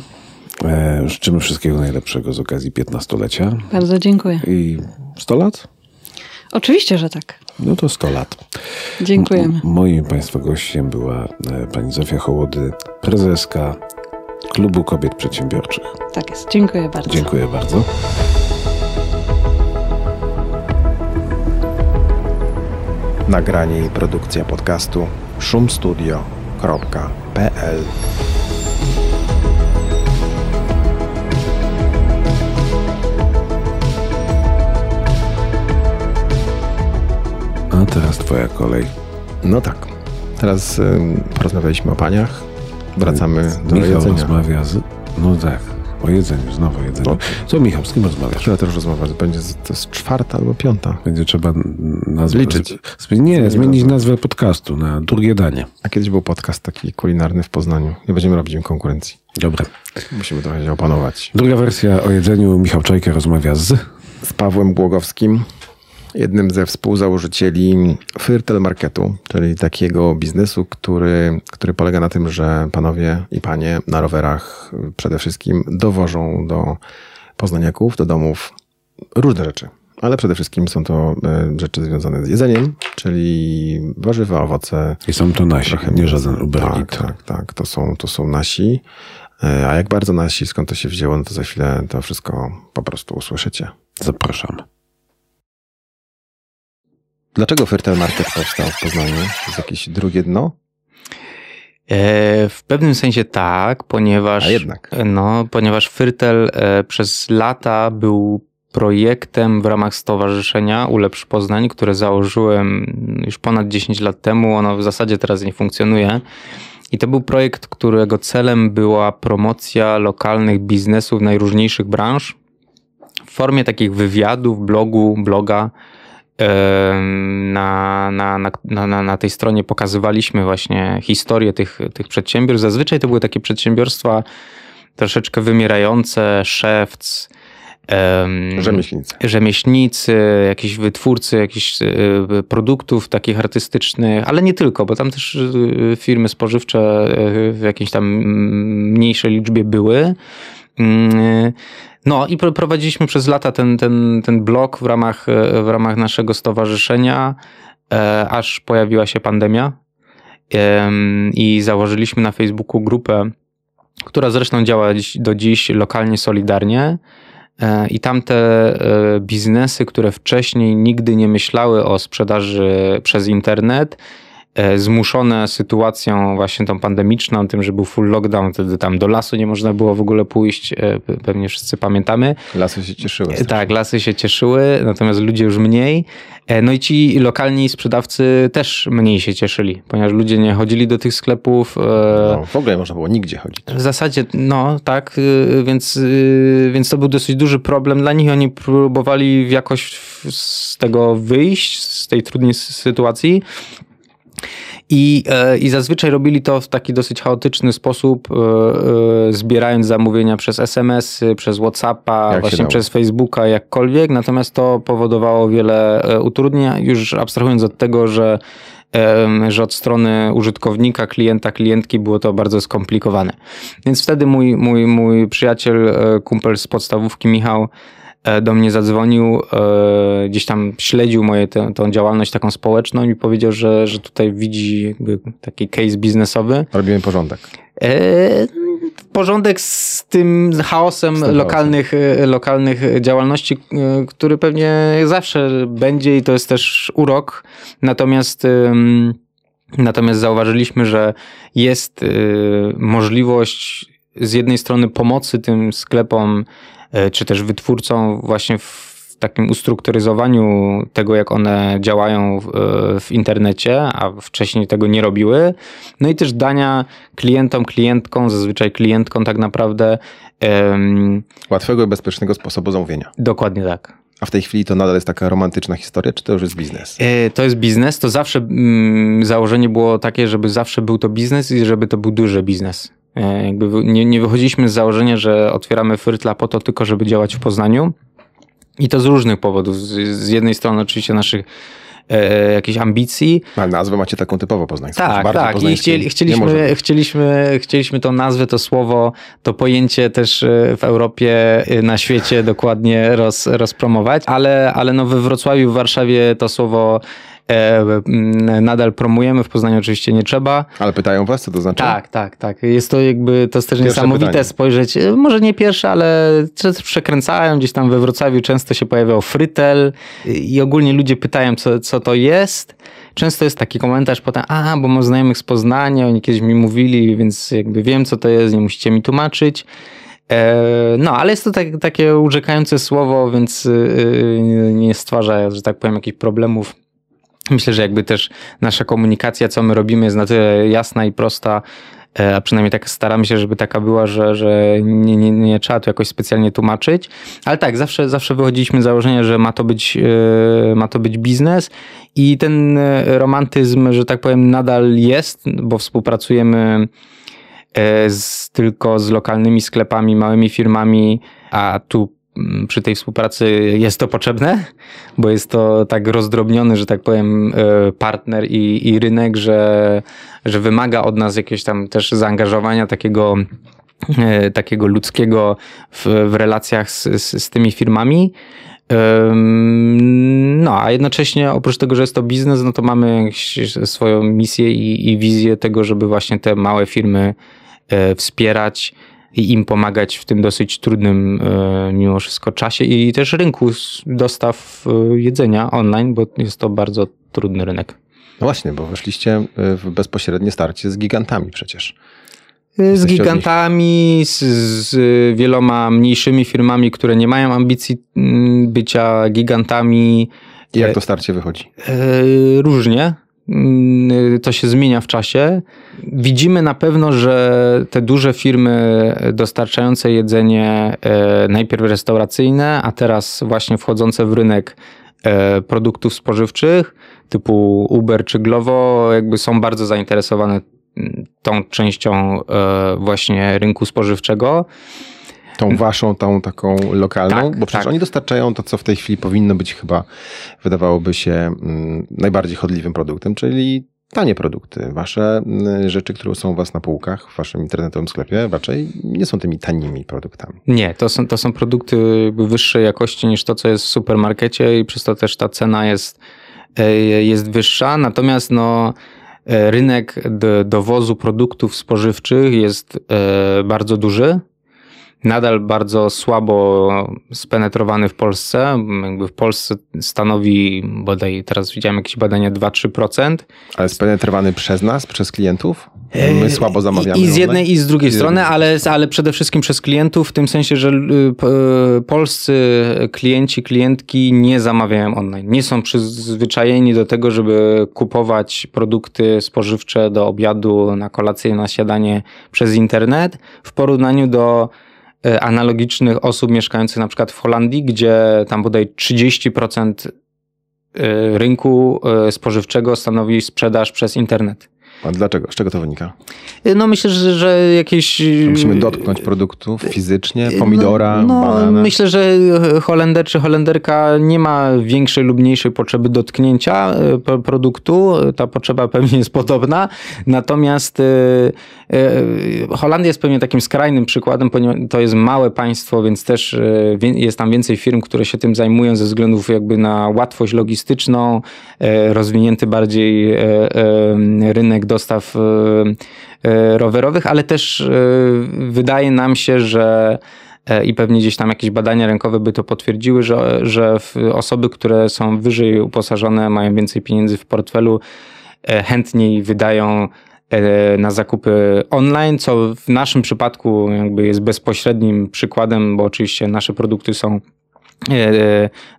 E, życzymy wszystkiego najlepszego z okazji 15-lecia. Bardzo dziękuję. I 100 lat? Oczywiście, że tak. No to 100 lat. Dziękujemy. M- moim Państwa gościem była e, pani Zofia Hołody, prezeska Klubu Kobiet Przedsiębiorczych. Tak jest. Dziękuję bardzo. Dziękuję bardzo. Nagranie i produkcja podcastu szumstudio.pl A teraz Twoja kolej. No tak. Teraz ym, porozmawialiśmy o paniach. Wracamy do Michał jedzenia. rozmawia z... No tak, o jedzeniu, znowu o jedzeniu. No. Co Michał, z kim rozmawiasz? Chyba też rozmowa, że będzie z- to jest czwarta albo piąta. Będzie trzeba nazwę... Liczyć. Z, nie, zmienić nazwę podcastu na drugie danie. A kiedyś był podcast taki kulinarny w Poznaniu. Nie będziemy robić im konkurencji. Dobra. Musimy trochę się opanować. Druga wersja o jedzeniu. Michał Czajka rozmawia z... z Pawłem Głogowskim, jednym ze współzałożycieli Fyrtel Marketu, czyli takiego biznesu, który, który polega na tym, że panowie i panie na rowerach przede wszystkim dowożą do poznaniaków, do domów różne rzeczy. Ale przede wszystkim są to e, rzeczy związane z jedzeniem, czyli warzywa, owoce. I są to nasi, trochę nie żaden Uber Tak, tak, tak. To są, to są nasi. E, A jak bardzo nasi, skąd to się wzięło, no to za chwilę to wszystko po prostu usłyszycie. Zapraszam. Dlaczego Fertel Market powstał w Poznaniu? To jest jakieś drugie dno? E, W pewnym sensie tak, ponieważ. A jednak. No, ponieważ Fyrtel e, przez lata był projektem w ramach stowarzyszenia Ulepsz Poznań, które założyłem już ponad 10 lat temu. Ono w zasadzie teraz nie funkcjonuje. I to był projekt, którego celem była promocja lokalnych biznesów najróżniejszych branż w formie takich wywiadów, blogu, bloga. Na, na, na, na, na- tej stronie pokazywaliśmy właśnie historię tych, tych przedsiębiorstw. Zazwyczaj to były takie przedsiębiorstwa troszeczkę wymierające, szewc, em, Rzemieślnicy. rzemieślnicy, jakieś wytwórcy jakichś e, produktów takich artystycznych, ale nie tylko, bo tam też e, firmy spożywcze e, w jakiejś tam mniejszej liczbie były. Mm, No i pro- prowadziliśmy przez lata ten, ten, ten blog w ramach, w ramach naszego stowarzyszenia, e, aż pojawiła się pandemia Em, i założyliśmy na Facebooku grupę, która zresztą działa do dziś lokalnie solidarnie. E, I tamte e, biznesy, które wcześniej nigdy nie myślały o sprzedaży przez internet, zmuszone sytuacją właśnie tą pandemiczną, tym, że był full lockdown, wtedy tam do lasu nie można było w ogóle pójść, e, pe- pewnie wszyscy pamiętamy. Lasy się cieszyły. E, Tak, lasy się cieszyły, natomiast ludzie już mniej. E, No i ci lokalni sprzedawcy też mniej się cieszyli, ponieważ ludzie nie chodzili do tych sklepów. e, No, w ogóle można było nigdzie chodzić. w zasadzie, no tak, więc, więc to był dosyć duży problem dla nich. Oni próbowali jakoś z tego wyjść, z tej trudnej sytuacji. I, e, I zazwyczaj robili to w taki dosyć chaotyczny sposób, e, e, zbierając zamówienia przez SMS-y, przez WhatsAppa, Jak właśnie przez Facebooka, jakkolwiek. Natomiast to powodowało wiele utrudnień, już abstrahując od tego, że że od strony użytkownika, klienta, klientki było to bardzo skomplikowane. Więc wtedy mój, mój, mój przyjaciel, kumpel z podstawówki, Michał, do mnie zadzwonił, gdzieś tam śledził moją tę, tą działalność taką społeczną i powiedział, że, że tutaj widzi taki case biznesowy. Robimy porządek. E, porządek z tym chaosem Z tym lokalnych, e, lokalnych działalności, e, który pewnie zawsze będzie i to jest też urok. Natomiast Natomiast zauważyliśmy, że jest y, możliwość z jednej strony pomocy tym sklepom, czy też wytwórcom właśnie w takim ustrukturyzowaniu tego, jak one działają w, y, w internecie, a wcześniej tego nie robiły. No i też dania klientom, klientkom, zazwyczaj klientkom tak naprawdę em, Łatwego i bezpiecznego sposobu zamówienia. dokładnie tak. A w tej chwili to nadal jest taka romantyczna historia, czy to już jest biznes? E, To jest biznes, to zawsze mm, założenie było takie, żeby zawsze był to biznes i żeby to był duży biznes. E, Jakby nie, nie wychodziliśmy z założenia, że otwieramy Fyrtla po to tylko, żeby działać w Poznaniu. I to z różnych powodów. Z, z jednej strony oczywiście naszych e, jakiejś ambicji. Ale nazwę macie taką typowo poznańską. Tak, Bardzo tak. I chcieli, chcieliśmy, chcieliśmy, chcieliśmy tą nazwę, to słowo, to pojęcie też e, w Europie, e, na świecie dokładnie roz, rozpromować, ale, ale no we Wrocławiu, w Warszawie to słowo nadal promujemy, w Poznaniu oczywiście nie trzeba. Ale pytają was, co to znaczy? Tak, tak, tak. Jest to jakby, to jest też Pierwsze niesamowite pytanie. spojrzeć, e, może nie pierwsze, ale przekręcają, gdzieś tam we Wrocławiu często się pojawiał frytel i ogólnie ludzie pytają, co, co to jest. Często jest taki komentarz potem, a, bo mam znajomych z Poznania, oni kiedyś mi mówili, więc jakby wiem, co to jest, nie musicie mi tłumaczyć. E, No, ale jest to tak, takie urzekające słowo, więc nie stwarza, że tak powiem, jakichś problemów. Myślę, że jakby też nasza komunikacja, co my robimy, jest na tyle jasna i prosta, e, a przynajmniej tak staramy się, żeby taka była, że, że nie, nie, nie trzeba tu jakoś specjalnie tłumaczyć. Ale tak, zawsze, zawsze wychodziliśmy z założenia, że ma to być, e, ma to być biznes i ten e, romantyzm, że tak powiem, nadal jest, bo współpracujemy z, tylko z lokalnymi sklepami, małymi firmami, a tu przy tej współpracy jest to potrzebne, bo jest to tak rozdrobniony, że tak powiem, e, partner i, i rynek, że, że wymaga od nas jakiegoś tam też zaangażowania takiego, e, takiego ludzkiego w, w relacjach z, z, z tymi firmami. No, a jednocześnie oprócz tego, że jest to biznes, no to mamy swoją misję i, i wizję tego, żeby właśnie te małe firmy e, wspierać i im pomagać w tym dosyć trudnym e, mimo wszystko czasie i też rynku dostaw e, jedzenia online, bo jest to bardzo trudny rynek. No właśnie, bo weszliście y, w bezpośrednie starcie z gigantami przecież. Z gigantami, z, z wieloma mniejszymi firmami, które nie mają ambicji bycia gigantami. I jak to starcie wychodzi? E, Różnie. Mm, To się zmienia w czasie. Widzimy na pewno, że te duże firmy dostarczające jedzenie, e, najpierw restauracyjne, a teraz właśnie wchodzące w rynek e, produktów spożywczych, typu Uber czy Glovo, jakby są bardzo zainteresowane mm, tą częścią e, właśnie rynku spożywczego. Tą waszą, tą taką lokalną? Tak, bo przecież tak. oni dostarczają to, co w tej chwili powinno być chyba, wydawałoby się, mm, najbardziej chodliwym produktem, czyli tanie produkty. Wasze mm, rzeczy, które są u was na półkach, w waszym internetowym sklepie, raczej nie są tymi tanimi produktami. Nie, to są, to są produkty wyższej jakości niż to, co jest w supermarkecie i przez to też ta cena jest, e, jest wyższa. Natomiast no, e, rynek do, dowozu produktów spożywczych jest e, bardzo duży. Nadal bardzo słabo spenetrowany w Polsce. Jakby w Polsce stanowi bodaj, teraz widziałem jakieś badania 2-3%. Ale spenetrowany przez nas, przez klientów? My słabo zamawiamy. I z online? jednej i z drugiej I z strony, ale, ale przede wszystkim przez klientów, w tym sensie, że y, y, polscy klienci, klientki nie zamawiają online. Nie są przyzwyczajeni do tego, żeby kupować produkty spożywcze do obiadu, na kolację, na śniadanie przez internet, w porównaniu do analogicznych osób mieszkających na przykład w Holandii, gdzie tam bodaj 30% y, rynku y, spożywczego stanowi sprzedaż przez internet. A dlaczego? Z czego to wynika? No myślę, że, że jakieś... Musimy dotknąć produktów fizycznie, pomidora, no, no, banana. Myślę, że Holender czy Holenderka nie ma większej lub mniejszej potrzeby dotknięcia pro- produktu. Ta potrzeba pewnie jest podobna. Natomiast Holandia jest pewnie takim skrajnym przykładem, ponieważ to jest małe państwo, więc też jest tam więcej firm, które się tym zajmują ze względów jakby na łatwość logistyczną, rozwinięty bardziej rynek dostaw e, e, rowerowych, ale też e, wydaje nam się, że e, i pewnie gdzieś tam jakieś badania rynkowe by to potwierdziły, że, że osoby, które są wyżej uposażone, mają więcej pieniędzy w portfelu, e, chętniej wydają e, na zakupy online, co w naszym przypadku jakby jest bezpośrednim przykładem, bo oczywiście nasze produkty są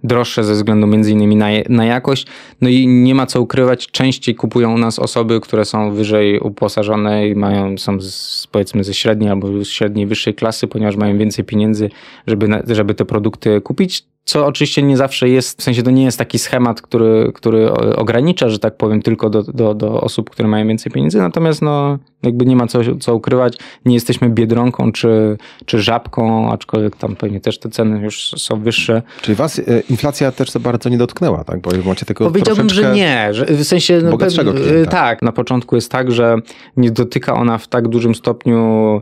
droższe ze względu między innymi na, na jakość. No i nie ma co ukrywać, częściej kupują u nas osoby, które są wyżej uposażone i mają, są z, powiedzmy ze średniej albo z średniej wyższej klasy, ponieważ mają więcej pieniędzy, żeby, żeby te produkty kupić. Co oczywiście nie zawsze jest, w sensie to nie jest taki schemat, który, który ogranicza, że tak powiem, tylko do, do, do osób, które mają więcej pieniędzy, natomiast no, Jakby nie ma co, co ukrywać, nie jesteśmy biedronką czy, czy żabką, aczkolwiek tam pewnie też te ceny już są wyższe. Czyli was e, inflacja też za bardzo nie dotknęła, tak? Bo macie tego Powiedziałbym, że nie. Że w sensie no, bogatszego klienta. Tak, na początku jest tak, że nie dotyka ona w tak dużym stopniu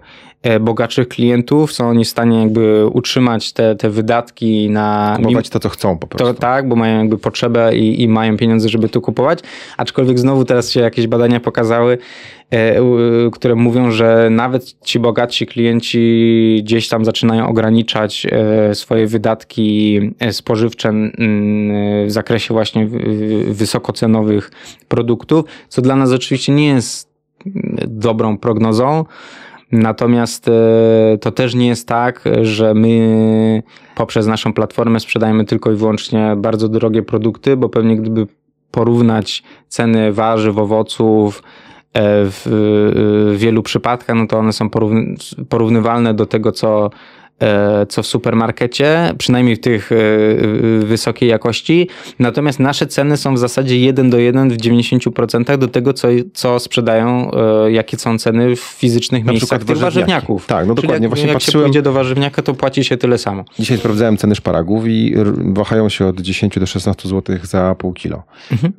bogatszych klientów, są oni w stanie jakby utrzymać te, te wydatki na... Kupować to, co chcą po prostu. To, tak, bo mają jakby potrzebę i, i mają pieniądze, żeby to kupować, aczkolwiek znowu teraz się jakieś badania pokazały, e, które mówią, że nawet ci bogatsi klienci gdzieś tam zaczynają ograniczać e, swoje wydatki e, spożywcze w zakresie właśnie wysokocenowych produktów, co dla nas oczywiście nie jest dobrą prognozą. Natomiast to też nie jest tak, że my poprzez naszą platformę sprzedajemy tylko i wyłącznie bardzo drogie produkty, bo pewnie gdyby porównać ceny warzyw, owoców, e, w wielu przypadkach, no to one są porównywalne do tego, co E, co w supermarkecie, przynajmniej w tych e, wysokiej jakości. Natomiast nasze ceny są w zasadzie 1 do 1 w 90% do tego, co, co sprzedają, e, jakie są ceny w fizycznych Na miejscach tych warzywniaków. Tak, no dokładnie. Jak, Właśnie jak patrzyłem... się pójdzie do warzywniaka, to płaci się tyle samo. Dzisiaj sprawdzałem ceny szparagów i wahają się od 10 do 16 zł za pół kilo. Mhm.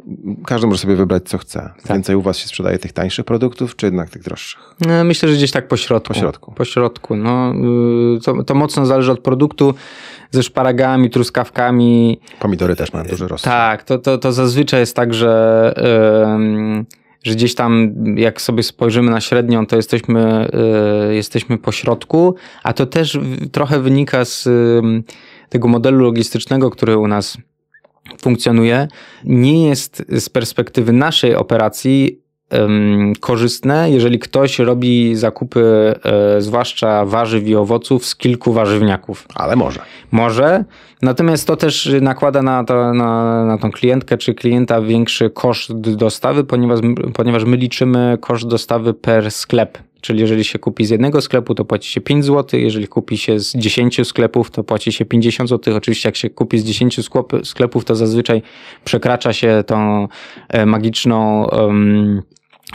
Każdy może sobie wybrać, co chce. Tak. Więcej u was się sprzedaje tych tańszych produktów, czy jednak tych droższych? Myślę, że gdzieś tak po środku. Po środku. Po środku. No, y, to, to to mocno zależy od produktu. Ze szparagami, truskawkami. Pomidory też mają duży rost. Tak, to, to, to zazwyczaj jest tak, że, yy, że gdzieś tam, jak sobie spojrzymy na średnią, to jesteśmy, yy, jesteśmy po środku, a to też trochę wynika z yy, tego modelu logistycznego, który u nas funkcjonuje. Nie jest z perspektywy naszej operacji korzystne, jeżeli ktoś robi zakupy, e, zwłaszcza warzyw i owoców z kilku warzywniaków. Ale może. Może, natomiast to też nakłada na, to, na, na tą klientkę czy klienta większy koszt dostawy, ponieważ, ponieważ my liczymy koszt dostawy per sklep. Czyli jeżeli się kupi z jednego sklepu, to płaci się 5 zł, jeżeli kupi się z 10 sklepów, to płaci się 50 zł. Oczywiście jak się kupi z 10 sklepów, to zazwyczaj przekracza się tą e, magiczną um,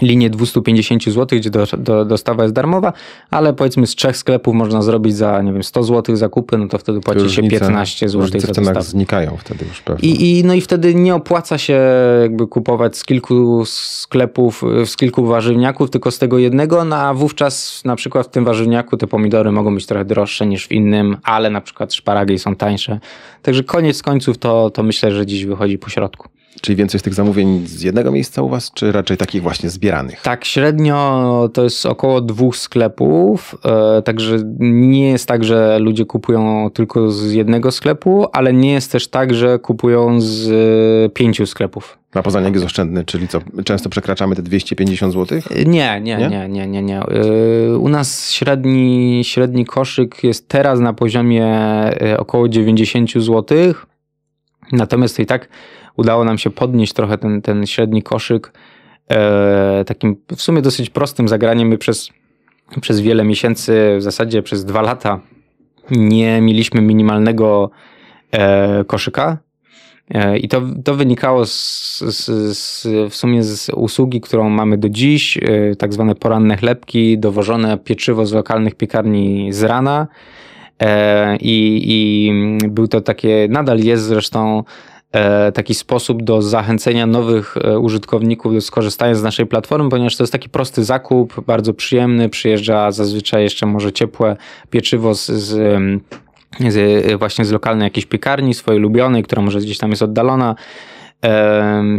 linię 250 zł, gdzie do, do, dostawa jest darmowa, ale powiedzmy z trzech sklepów można zrobić za, nie wiem, 100 zł zakupy, no to wtedy płaci różnice, się 15 zł za dostawę. znikają wtedy już pewnie. I, I, no i wtedy nie opłaca się jakby kupować z kilku sklepów, z kilku warzywniaków, tylko z tego jednego, no a wówczas na przykład w tym warzywniaku te pomidory mogą być trochę droższe niż w innym, ale na przykład szparagi są tańsze. Także koniec końców to, to myślę, że dziś wychodzi po środku. Czyli więcej z tych zamówień z jednego miejsca u was, czy raczej takich właśnie zbieranych? Tak, średnio to jest około dwóch sklepów, e, także nie jest tak, że ludzie kupują tylko z jednego sklepu, ale nie jest też tak, że kupują z e, pięciu sklepów. Na Poznaniak jest oszczędny, czyli co, często przekraczamy te 250 zł? Nie, nie, nie, nie, nie, nie. nie. E, u nas średni, średni koszyk jest teraz na poziomie około 90 zł, natomiast i tak udało nam się podnieść trochę ten, ten średni koszyk e, takim w sumie dosyć prostym zagraniem. My przez, przez wiele miesięcy, w zasadzie przez dwa lata nie mieliśmy minimalnego e, koszyka. E, I to, to wynikało z, z, z, w sumie z usługi, którą mamy do dziś, e, tak zwane poranne chlebki, dowożone pieczywo z lokalnych piekarni z rana. E, I, I był to takie, nadal jest zresztą taki sposób do zachęcenia nowych e, użytkowników do skorzystania z naszej platformy, ponieważ to jest taki prosty zakup, bardzo przyjemny, przyjeżdża zazwyczaj jeszcze może ciepłe pieczywo z, z z, właśnie z lokalnej jakiejś piekarni, swojej ulubionej, która może gdzieś tam jest oddalona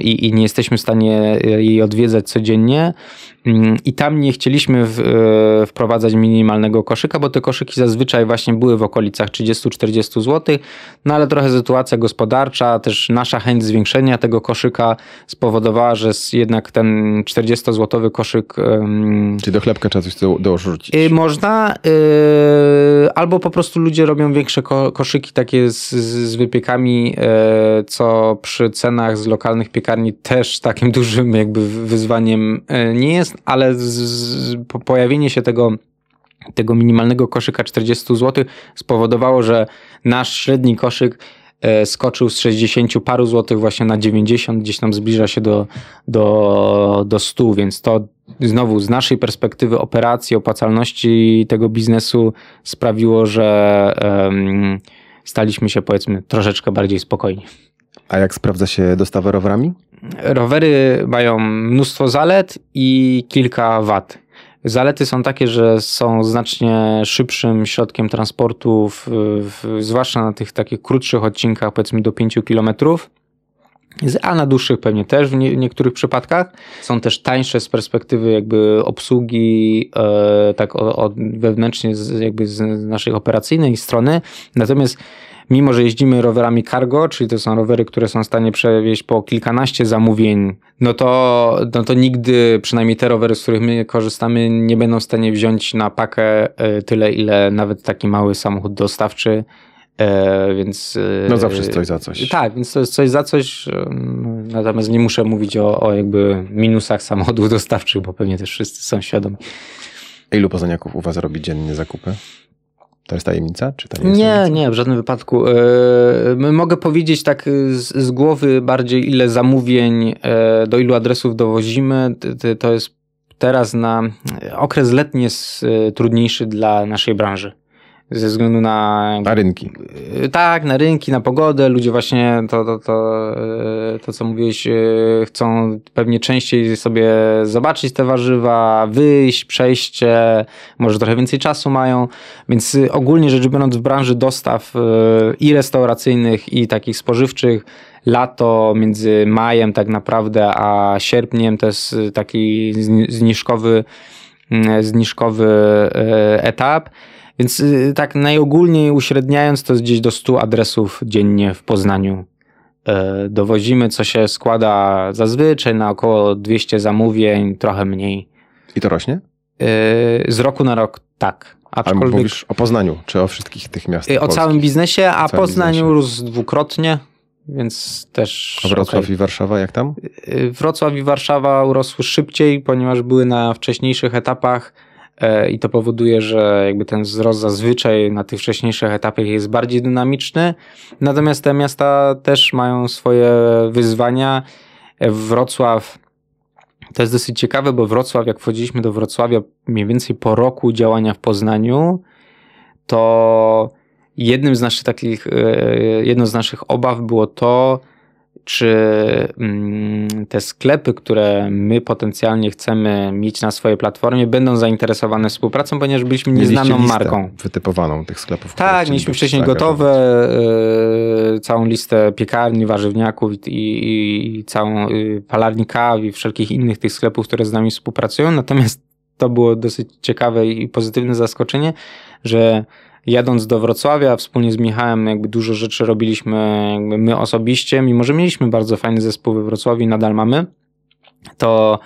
i, i nie jesteśmy w stanie jej odwiedzać codziennie, Mm, I tam nie chcieliśmy w, e, wprowadzać minimalnego koszyka, bo te koszyki zazwyczaj właśnie były w okolicach 30-40 zł, no ale trochę sytuacja gospodarcza, też nasza chęć zwiększenia tego koszyka spowodowała, że jednak ten 40-złotowy koszyk. Czyli do chlebka trzeba coś dorzucić. Y, można, y, albo po prostu ludzie robią większe koszyki takie z, z wypiekami, y, co przy cenach z lokalnych piekarni też takim dużym jakby wyzwaniem nie jest ale z, z, pojawienie się tego tego minimalnego koszyka 40 zł spowodowało, że nasz średni koszyk e, skoczył z 60 paru złotych właśnie na 90, gdzieś tam zbliża się do, do, do 100, więc to znowu z naszej perspektywy operacji, opłacalności tego biznesu sprawiło, że um, staliśmy się powiedzmy troszeczkę bardziej spokojni. A jak sprawdza się dostawa rowerami? Rowery mają mnóstwo zalet i kilka wad. Zalety są takie, że są znacznie szybszym środkiem transportu, w, w, zwłaszcza na tych takich krótszych odcinkach, powiedzmy do 5 km. A na dłuższych pewnie też w nie, niektórych przypadkach. Są też tańsze z perspektywy jakby obsługi e, tak od, wewnętrznie z, jakby z naszej operacyjnej strony. Natomiast mimo że jeździmy rowerami cargo, czyli to są rowery, które są w stanie przewieźć po kilkanaście zamówień, no to, no to nigdy, przynajmniej te rowery, z których my korzystamy, nie będą w stanie wziąć na pakę e, tyle, ile nawet taki mały samochód dostawczy. E, więc. E, no zawsze jest coś za coś. Tak, więc to jest coś za coś. Natomiast nie muszę mówić o, o jakby minusach samochodów dostawczych, bo pewnie też wszyscy są świadomi. Ilu pozaniaków u Was robi dziennie zakupy? To jest tajemnica? Czy to nie, nie, nie, w żadnym wypadku. Yy, mogę powiedzieć tak z, z, głowy bardziej, ile zamówień, yy, do ilu adresów dowozimy. To jest teraz na okres letni jest trudniejszy dla naszej branży ze względu na... Na rynki. Y, tak, na rynki, na pogodę. Ludzie właśnie to, to, to, y, to co mówiłeś, y, chcą pewnie częściej sobie zobaczyć te warzywa, wyjść, przejście, może trochę więcej czasu mają, więc ogólnie rzecz biorąc w branży dostaw i restauracyjnych i takich spożywczych lato między majem tak naprawdę a sierpniem to jest taki zniżkowy, zniżkowy etap. Więc y, tak najogólniej uśredniając, to gdzieś do 100 adresów dziennie w Poznaniu e, dowozimy, co się składa zazwyczaj na około 200 zamówień, trochę mniej. I to rośnie? E, z roku na rok tak. Aczkolwiek... Ale mówisz o Poznaniu, czy o wszystkich tych miastach O polskich? całym biznesie, a Poznaniu biznesie. rósł dwukrotnie, więc też... A Wrocław okay. i Warszawa jak tam? E, Wrocław i Warszawa urosły szybciej, ponieważ były na wcześniejszych etapach E, i to powoduje, że jakby ten wzrost zazwyczaj na tych wcześniejszych etapach jest bardziej dynamiczny. Natomiast te miasta też mają swoje wyzwania. E, Wrocław to jest dosyć ciekawe, bo Wrocław, jak wchodziliśmy do Wrocławia mniej więcej po roku działania w Poznaniu, to jednym z naszych takich, e, jedną z naszych obaw było to, czy mm, te sklepy, które my potencjalnie chcemy mieć na swojej platformie, będą zainteresowane współpracą, ponieważ byliśmy nieznaną marką. Wytypowaną tych sklepów. Tak, mieliśmy wcześniej gotowe y, całą listę piekarni, warzywniaków i, i, i całą y, palarni kaw i wszelkich innych tych sklepów, które z nami współpracują. Natomiast to było dosyć ciekawe i pozytywne zaskoczenie, że jadąc do Wrocławia wspólnie z Michałem jakby dużo rzeczy robiliśmy jakby my osobiście, mimo że mieliśmy bardzo fajny zespół we Wrocławiu i nadal mamy, to,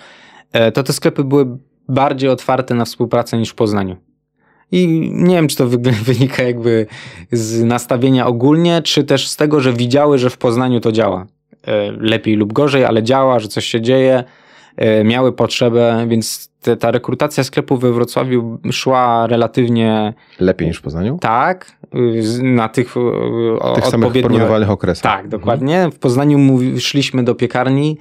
e, to te sklepy były bardziej otwarte na współpracę niż w Poznaniu. I nie wiem, czy to wynika jakby z nastawienia ogólnie, czy też z tego, że widziały, że w Poznaniu to działa. E, lepiej lub gorzej, ale działa, że coś się dzieje miały potrzebę, więc te, ta rekrutacja sklepów we Wrocławiu szła relatywnie... Lepiej niż w Poznaniu? Tak, na tych, e, tych samych porównywalnych okresach. Tak, dokładnie. W Poznaniu mówi, szliśmy do piekarni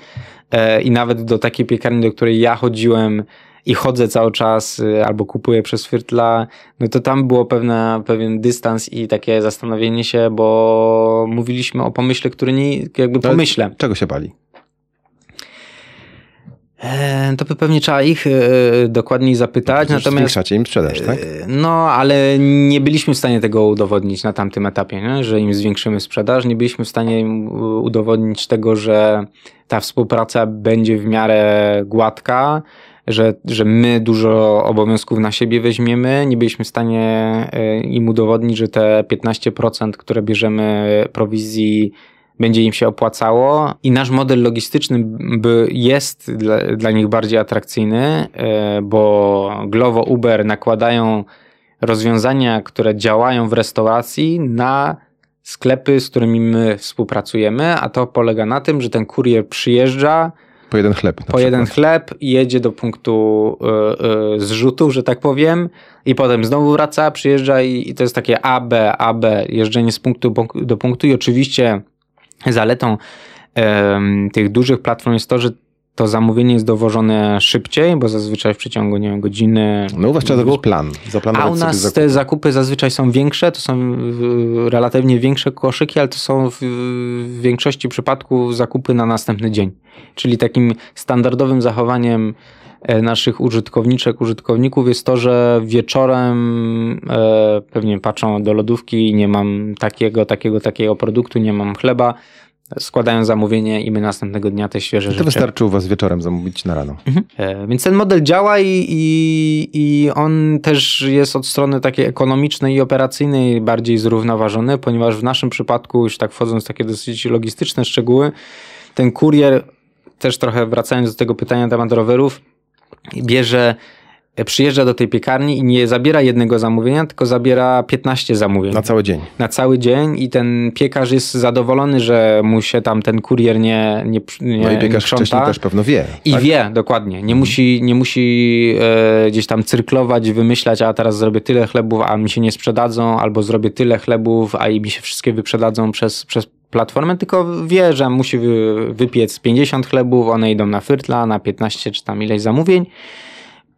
e, i nawet do takiej piekarni, do której ja chodziłem i chodzę cały czas e, albo kupuję przez Firtla, no to tam było pewne, pewien dystans i takie zastanowienie się, bo mówiliśmy o pomyśle, który nie, jakby pomyśle. Czego się bali? E, to by pewnie trzeba ich e, dokładniej zapytać. No, Natomiast zwiększacie im sprzedaż, tak? E, no, ale nie byliśmy w stanie tego udowodnić na tamtym etapie, nie? że im zwiększymy sprzedaż. Nie byliśmy w stanie im udowodnić tego, że ta współpraca będzie w miarę gładka, że, że my dużo obowiązków na siebie weźmiemy. Nie byliśmy w stanie im udowodnić, że te 15%, które bierzemy prowizji będzie im się opłacało i nasz model logistyczny by jest dla, dla nich bardziej atrakcyjny, e, bo Glovo, Uber nakładają rozwiązania, które działają w restauracji na sklepy, z którymi my współpracujemy, a to polega na tym, że ten kurier przyjeżdża, Po jeden chleb. Po jeden chleb jedzie do punktu y, y, zrzutu, że tak powiem, i potem znowu wraca, przyjeżdża i, i to jest takie A, B, A, B, jeżdżenie z punktu do punktu. I oczywiście zaletą tych dużych platform jest to, że to zamówienie jest dowożone szybciej, bo zazwyczaj w przeciągu nie wiem, godziny. No u was trzeba zrobić plan, zaplanować A u nas zakupy. te zakupy zazwyczaj są większe, to są relatywnie większe koszyki, ale to są w, większości przypadków zakupy na następny dzień. Czyli takim standardowym zachowaniem naszych użytkowniczek, użytkowników jest to, że wieczorem e, pewnie patrzą do lodówki i nie mam takiego, takiego, takiego produktu, nie mam chleba, składają zamówienie i my następnego dnia te świeże to rzeczy. To wystarczy u was wieczorem zamówić na rano. Mhm. E, więc ten model działa i, i, i on też jest od strony takiej ekonomicznej i operacyjnej bardziej zrównoważony, ponieważ w naszym przypadku, już tak wchodząc w takie dosyć logistyczne szczegóły, ten kurier, też trochę wracając do tego pytania na temat rowerów, bierze przyjeżdża do tej piekarni i nie zabiera jednego zamówienia, tylko zabiera 15 zamówień. Na cały dzień. Na cały dzień i ten piekarz jest zadowolony, że mu się tam ten kurier nie nie nie No i piekarz wcześniej też pewno wie. I tak? wie, dokładnie. Nie mhm. musi, nie musi e, gdzieś tam cyrklować, wymyślać, a teraz zrobię tyle chlebów, a mi się nie sprzedadzą, albo zrobię tyle chlebów, a i mi się wszystkie wyprzedadzą przez, przez platformę, tylko wie, że musi wypiec 50 chlebów, one idą na fyrtla, na 15 czy tam ileś zamówień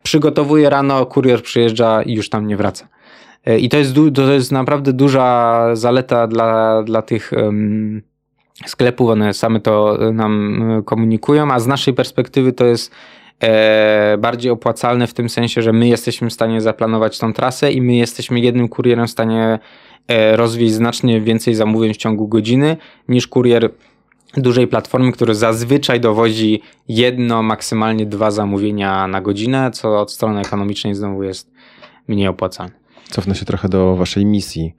przygotowuje rano, kurier przyjeżdża i już tam nie wraca. E, I to jest, to jest naprawdę duża zaleta dla, dla tych um, sklepów, one same to nam komunikują, a z naszej perspektywy to jest bardziej opłacalne w tym sensie, że my jesteśmy w stanie zaplanować tą trasę i my jesteśmy jednym kurierem w stanie e, rozwieść znacznie więcej zamówień w ciągu godziny niż kurier dużej platformy, który zazwyczaj dowozi jedno, maksymalnie dwa zamówienia na godzinę, co od strony ekonomicznej znowu jest mniej opłacalne. Cofnę się trochę do waszej misji.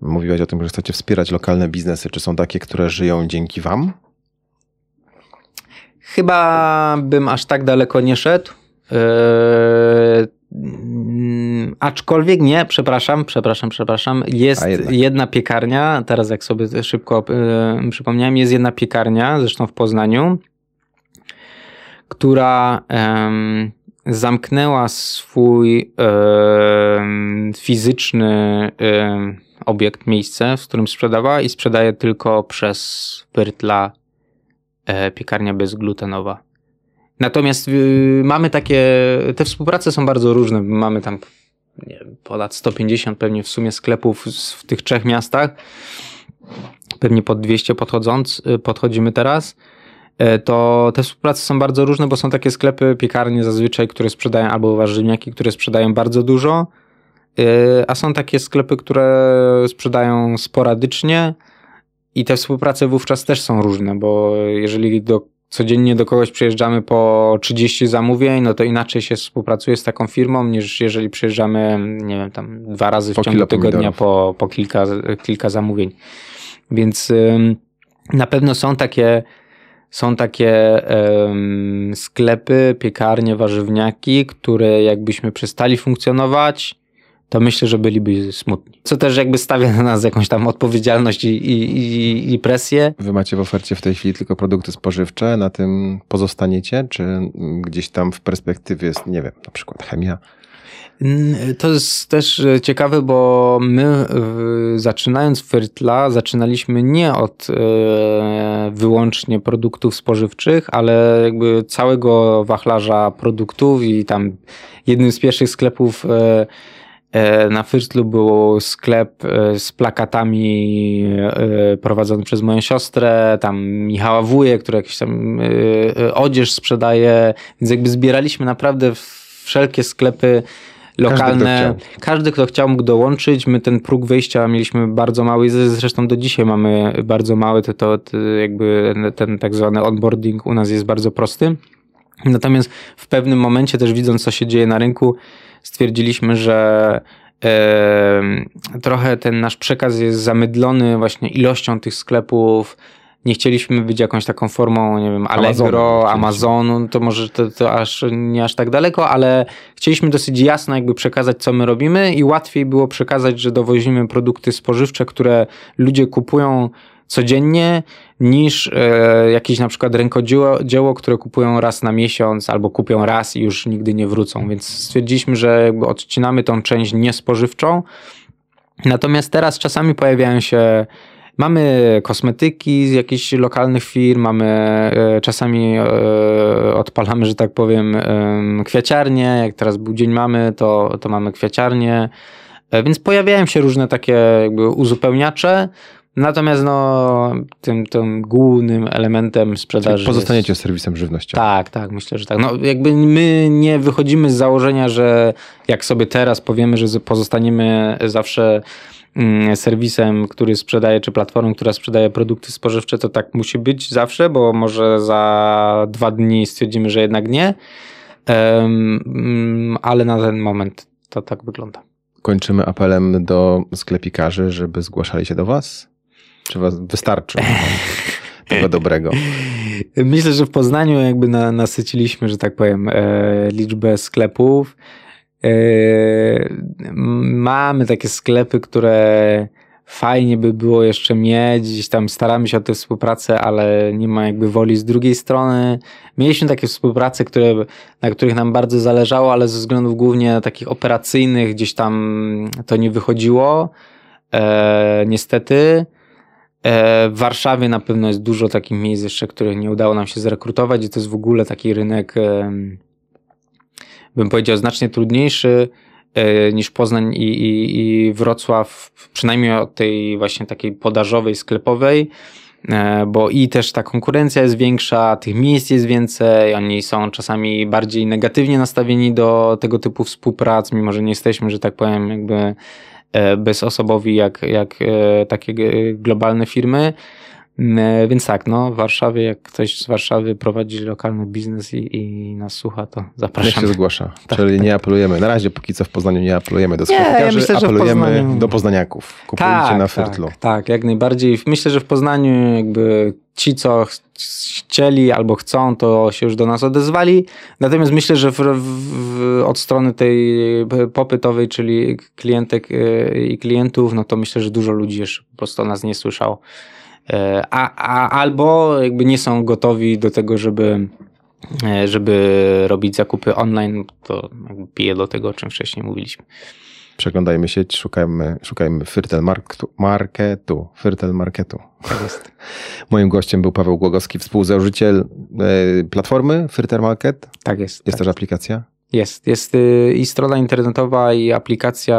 Mówiłaś o tym, że chcecie wspierać lokalne biznesy. Czy są takie, które żyją dzięki wam? Chyba bym aż tak daleko nie szedł. Yy, aczkolwiek nie, przepraszam, przepraszam, przepraszam. Jest jedna piekarnia, teraz jak sobie szybko y, przypomniałem, jest jedna piekarnia, zresztą w Poznaniu, która y, zamknęła swój fizyczny obiekt, miejsce, w którym sprzedawała i sprzedaje tylko przez Wyrtla e, piekarnia bezglutenowa. Natomiast y, mamy takie, te współprace są bardzo różne. Mamy tam wiem, ponad 150 pewnie w sumie sklepów w tych trzech miastach. Pewnie pod 200 podchodząc, y, podchodzimy teraz. E, to te współprace są bardzo różne, bo są takie sklepy, piekarnie zazwyczaj, które sprzedają, albo warzywniaki, które sprzedają bardzo dużo, e, a są takie sklepy, które sprzedają sporadycznie i te współprace wówczas też są różne, bo jeżeli do codziennie do kogoś przyjeżdżamy po 30 zamówień, no to inaczej się współpracuje z taką firmą, niż jeżeli przyjeżdżamy, nie wiem, tam dwa razy w po ciągu tygodnia po, po kilka, kilka zamówień. Więc ym, na pewno są takie są takie sklepy, piekarnie, warzywniaki, które jakbyśmy przestali funkcjonować, to myślę, że byliby smutni. Co też jakby stawia na nas jakąś tam odpowiedzialność i, i, i, presję. Wy macie w ofercie w tej chwili tylko produkty spożywcze, na tym pozostaniecie, czy gdzieś tam w perspektywie jest, nie wiem, na przykład chemia? To jest też e, ciekawe, bo my e, zaczynając Firtla, zaczynaliśmy nie od e, wyłącznie produktów spożywczych, ale jakby całego wachlarza produktów i tam jednym z pierwszych sklepów na Fyrtlu był sklep e, z plakatami e, prowadzony przez moją siostrę, tam Michała Wuje, który jakiś tam odzież sprzedaje, więc jakby zbieraliśmy naprawdę wszelkie sklepy lokalne. Każdy kto, Każdy, kto chciał, mógł dołączyć. My ten próg wyjścia mieliśmy bardzo mały, zresztą do dzisiaj mamy bardzo mały, to, to, to jakby ten tak zwany onboarding u nas jest bardzo prosty. Natomiast w pewnym momencie też widząc, co się dzieje na rynku, stwierdziliśmy, że trochę ten nasz przekaz jest zamydlony właśnie ilością tych sklepów. Nie chcieliśmy być jakąś taką formą, nie wiem, Allegro, Amazonu, to może to, to aż nie aż tak daleko, ale chcieliśmy dosyć jasno jakby przekazać, co my robimy i łatwiej było przekazać, że dowozimy produkty spożywcze, które ludzie kupują codziennie niż e, jakieś na przykład rękodzieło, dzieło, które kupują raz na miesiąc albo kupią raz i już nigdy nie wrócą. Więc stwierdziliśmy, że jakby odcinamy tą część niespożywczą. Natomiast teraz czasami pojawiają się Mamy kosmetyki z jakichś lokalnych firm, mamy e, czasami e, odpalamy, że tak powiem, kwiaciarnie. Jak teraz był dzień mamy, to, to mamy kwiaciarnie. Więc pojawiają się różne takie jakby uzupełniacze. Natomiast no, tym, tym głównym elementem sprzedaży. Czyli pozostaniecie jest... serwisem żywnościowym. Tak, tak, myślę, że tak. No, jakby my nie wychodzimy z założenia, że jak sobie teraz powiemy, że pozostaniemy zawsze mm, serwisem, który sprzedaje, czy platformą, która sprzedaje produkty spożywcze, to tak musi być zawsze, bo może za dwa dni stwierdzimy, że jednak nie. Um, ale na ten moment to tak wygląda. Kończymy apelem do sklepikarzy, żeby zgłaszali się do Was? Czy was wystarczy tego dobrego? Myślę, że w Poznaniu jakby na, nasyciliśmy, że tak powiem, e, liczbę sklepów. E, mamy takie sklepy, które fajnie by było jeszcze mieć, gdzieś tam staramy się o tę współpracę, ale nie ma jakby woli z drugiej strony. Mieliśmy takie współprace, które, na których nam bardzo zależało, ale ze względów głównie takich operacyjnych gdzieś tam to nie wychodziło. E, niestety. E, w Warszawie na pewno jest dużo takich miejsc jeszcze, których nie udało nam się zrekrutować i to jest w ogóle taki rynek, bym powiedział, znacznie trudniejszy e, niż Poznań i, i, i Wrocław, przynajmniej od tej właśnie takiej podażowej, sklepowej, e, bo i też ta konkurencja jest większa, tych miejsc jest więcej, oni są czasami bardziej negatywnie nastawieni do tego typu współprac, mimo że nie jesteśmy, że tak powiem, jakby bezosobowi jak, jak e, takie globalne firmy. E, więc tak, no w Warszawie, jak ktoś z Warszawy prowadzi lokalny biznes i, i nas słucha, to zapraszam. Niech się zgłasza. Tak, Czyli tak. nie apelujemy. Na razie póki co w Poznaniu nie apelujemy do sklepikarzy, ja apelujemy Poznaniu... do poznaniaków. Kupujcie tak, na Fyrtlu. Tak, tak, jak najbardziej. Myślę, że w Poznaniu jakby ci, co chcieli albo chcą, to się już do nas odezwali. Natomiast myślę, że w, w, od strony tej popytowej, czyli klientek e, i klientów, no to myślę, że dużo ludzi jeszcze po prostu o nas nie słyszał. E, a, a, albo jakby nie są gotowi do tego, żeby, e, żeby robić zakupy online, to pije do tego, o czym wcześniej mówiliśmy. Przeglądajmy sieć, szukajmy, szukajmy Fyrtel marketu, marketu. Fyrtel marketu. Tak jest. Moim gościem był Paweł Głogowski, współzałożyciel e, platformy Fyrtel Market. Tak jest. Jest tak. też aplikacja? Jest. Jest y, i strona internetowa, i aplikacja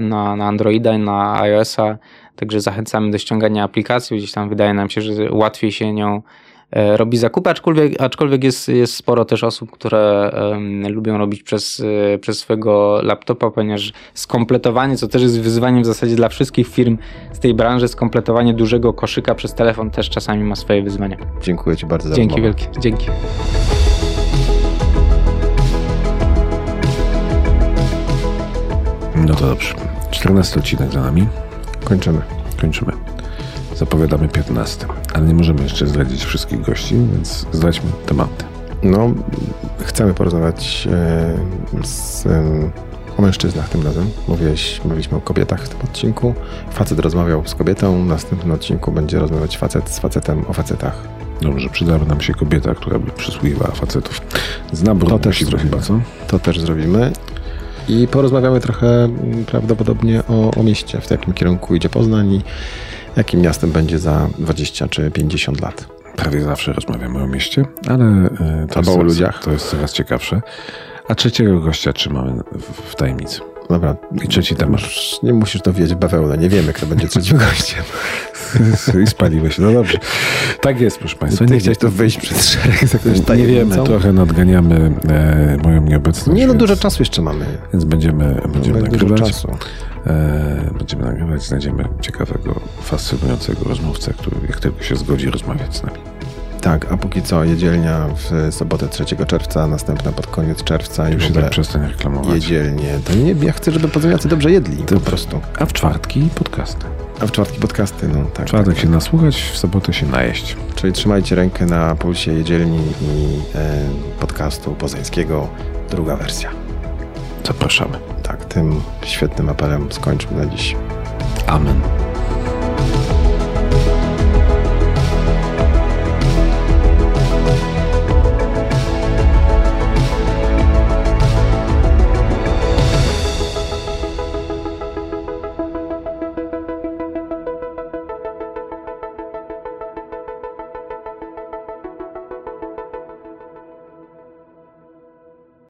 na, na Androida, i na iOS-a. Także zachęcamy do ściągania aplikacji. Gdzieś tam wydaje nam się, że łatwiej się nią e, robi zakupy, aczkolwiek, aczkolwiek jest, jest sporo też osób, które um, lubią robić przez, e, przez swojego laptopa, ponieważ skompletowanie, co też jest wyzwaniem w zasadzie dla wszystkich firm z tej branży, skompletowanie dużego koszyka przez telefon też czasami ma swoje wyzwania. Dziękuję Ci bardzo za Dzięki wielkie. Dzięki. No to dobrze. 14 odcinek za nami. Kończymy. Kończymy. Zapowiadamy 15, ale nie możemy jeszcze zdradzić wszystkich gości, więc zdradźmy tematy. No, chcemy porozmawiać e, z, e, o mężczyznach tym razem. Mówiłeś, mówiliśmy o kobietach w tym odcinku. Facet rozmawiał z kobietą, w następnym odcinku będzie rozmawiać facet z facetem o facetach. Dobrze, przydałaby nam się kobieta, która by przysługiwała facetów. Z naboru to też chyba, co? To też zrobimy. I porozmawiamy trochę mm, prawdopodobnie o, o mieście, w jakim kierunku idzie Poznań i jakim miastem będzie za 20 czy 50 lat. Prawie zawsze rozmawiamy o mieście, ale e, to, jest, o ludziach. to jest coraz ciekawsze. A trzeciego gościa trzymamy w tajemnicy. Dobra. I trzeci temat. Nie musisz to wiedzieć bawełnę. Nie wiemy, kto będzie trzecim gościem. I spaliłeś. No dobrze. Tak jest, proszę Państwa. Nie, nie chciałeś to wyjść przed szereg z jakąś Nie wiemy, trochę nadganiamy e, moją nieobecność. Nie, no dużo czasu jeszcze mamy. Więc będziemy, będziemy no, nagrywać. Czasu. E, będziemy nagrywać, znajdziemy ciekawego, fascynującego rozmówcę, który jak tylko się zgodzi rozmawiać z nami. Tak, a póki co jedzielnia w sobotę 3 czerwca, następna pod koniec czerwca. Już i się tak przestań reklamować. Jedzielnie. To nie, ja chcę, żeby poznawiacy dobrze jedli to, po prostu. A w czwartki podcasty. A w czwartki podcasty, no tak. W czwartek tak, się nasłuchać, w sobotę się najeść. Czyli trzymajcie rękę na pulsie jedzielni i e, podcastu poznańskiego, druga wersja. Zapraszamy. Tak, tym świetnym apelem skończmy na dziś. Amen.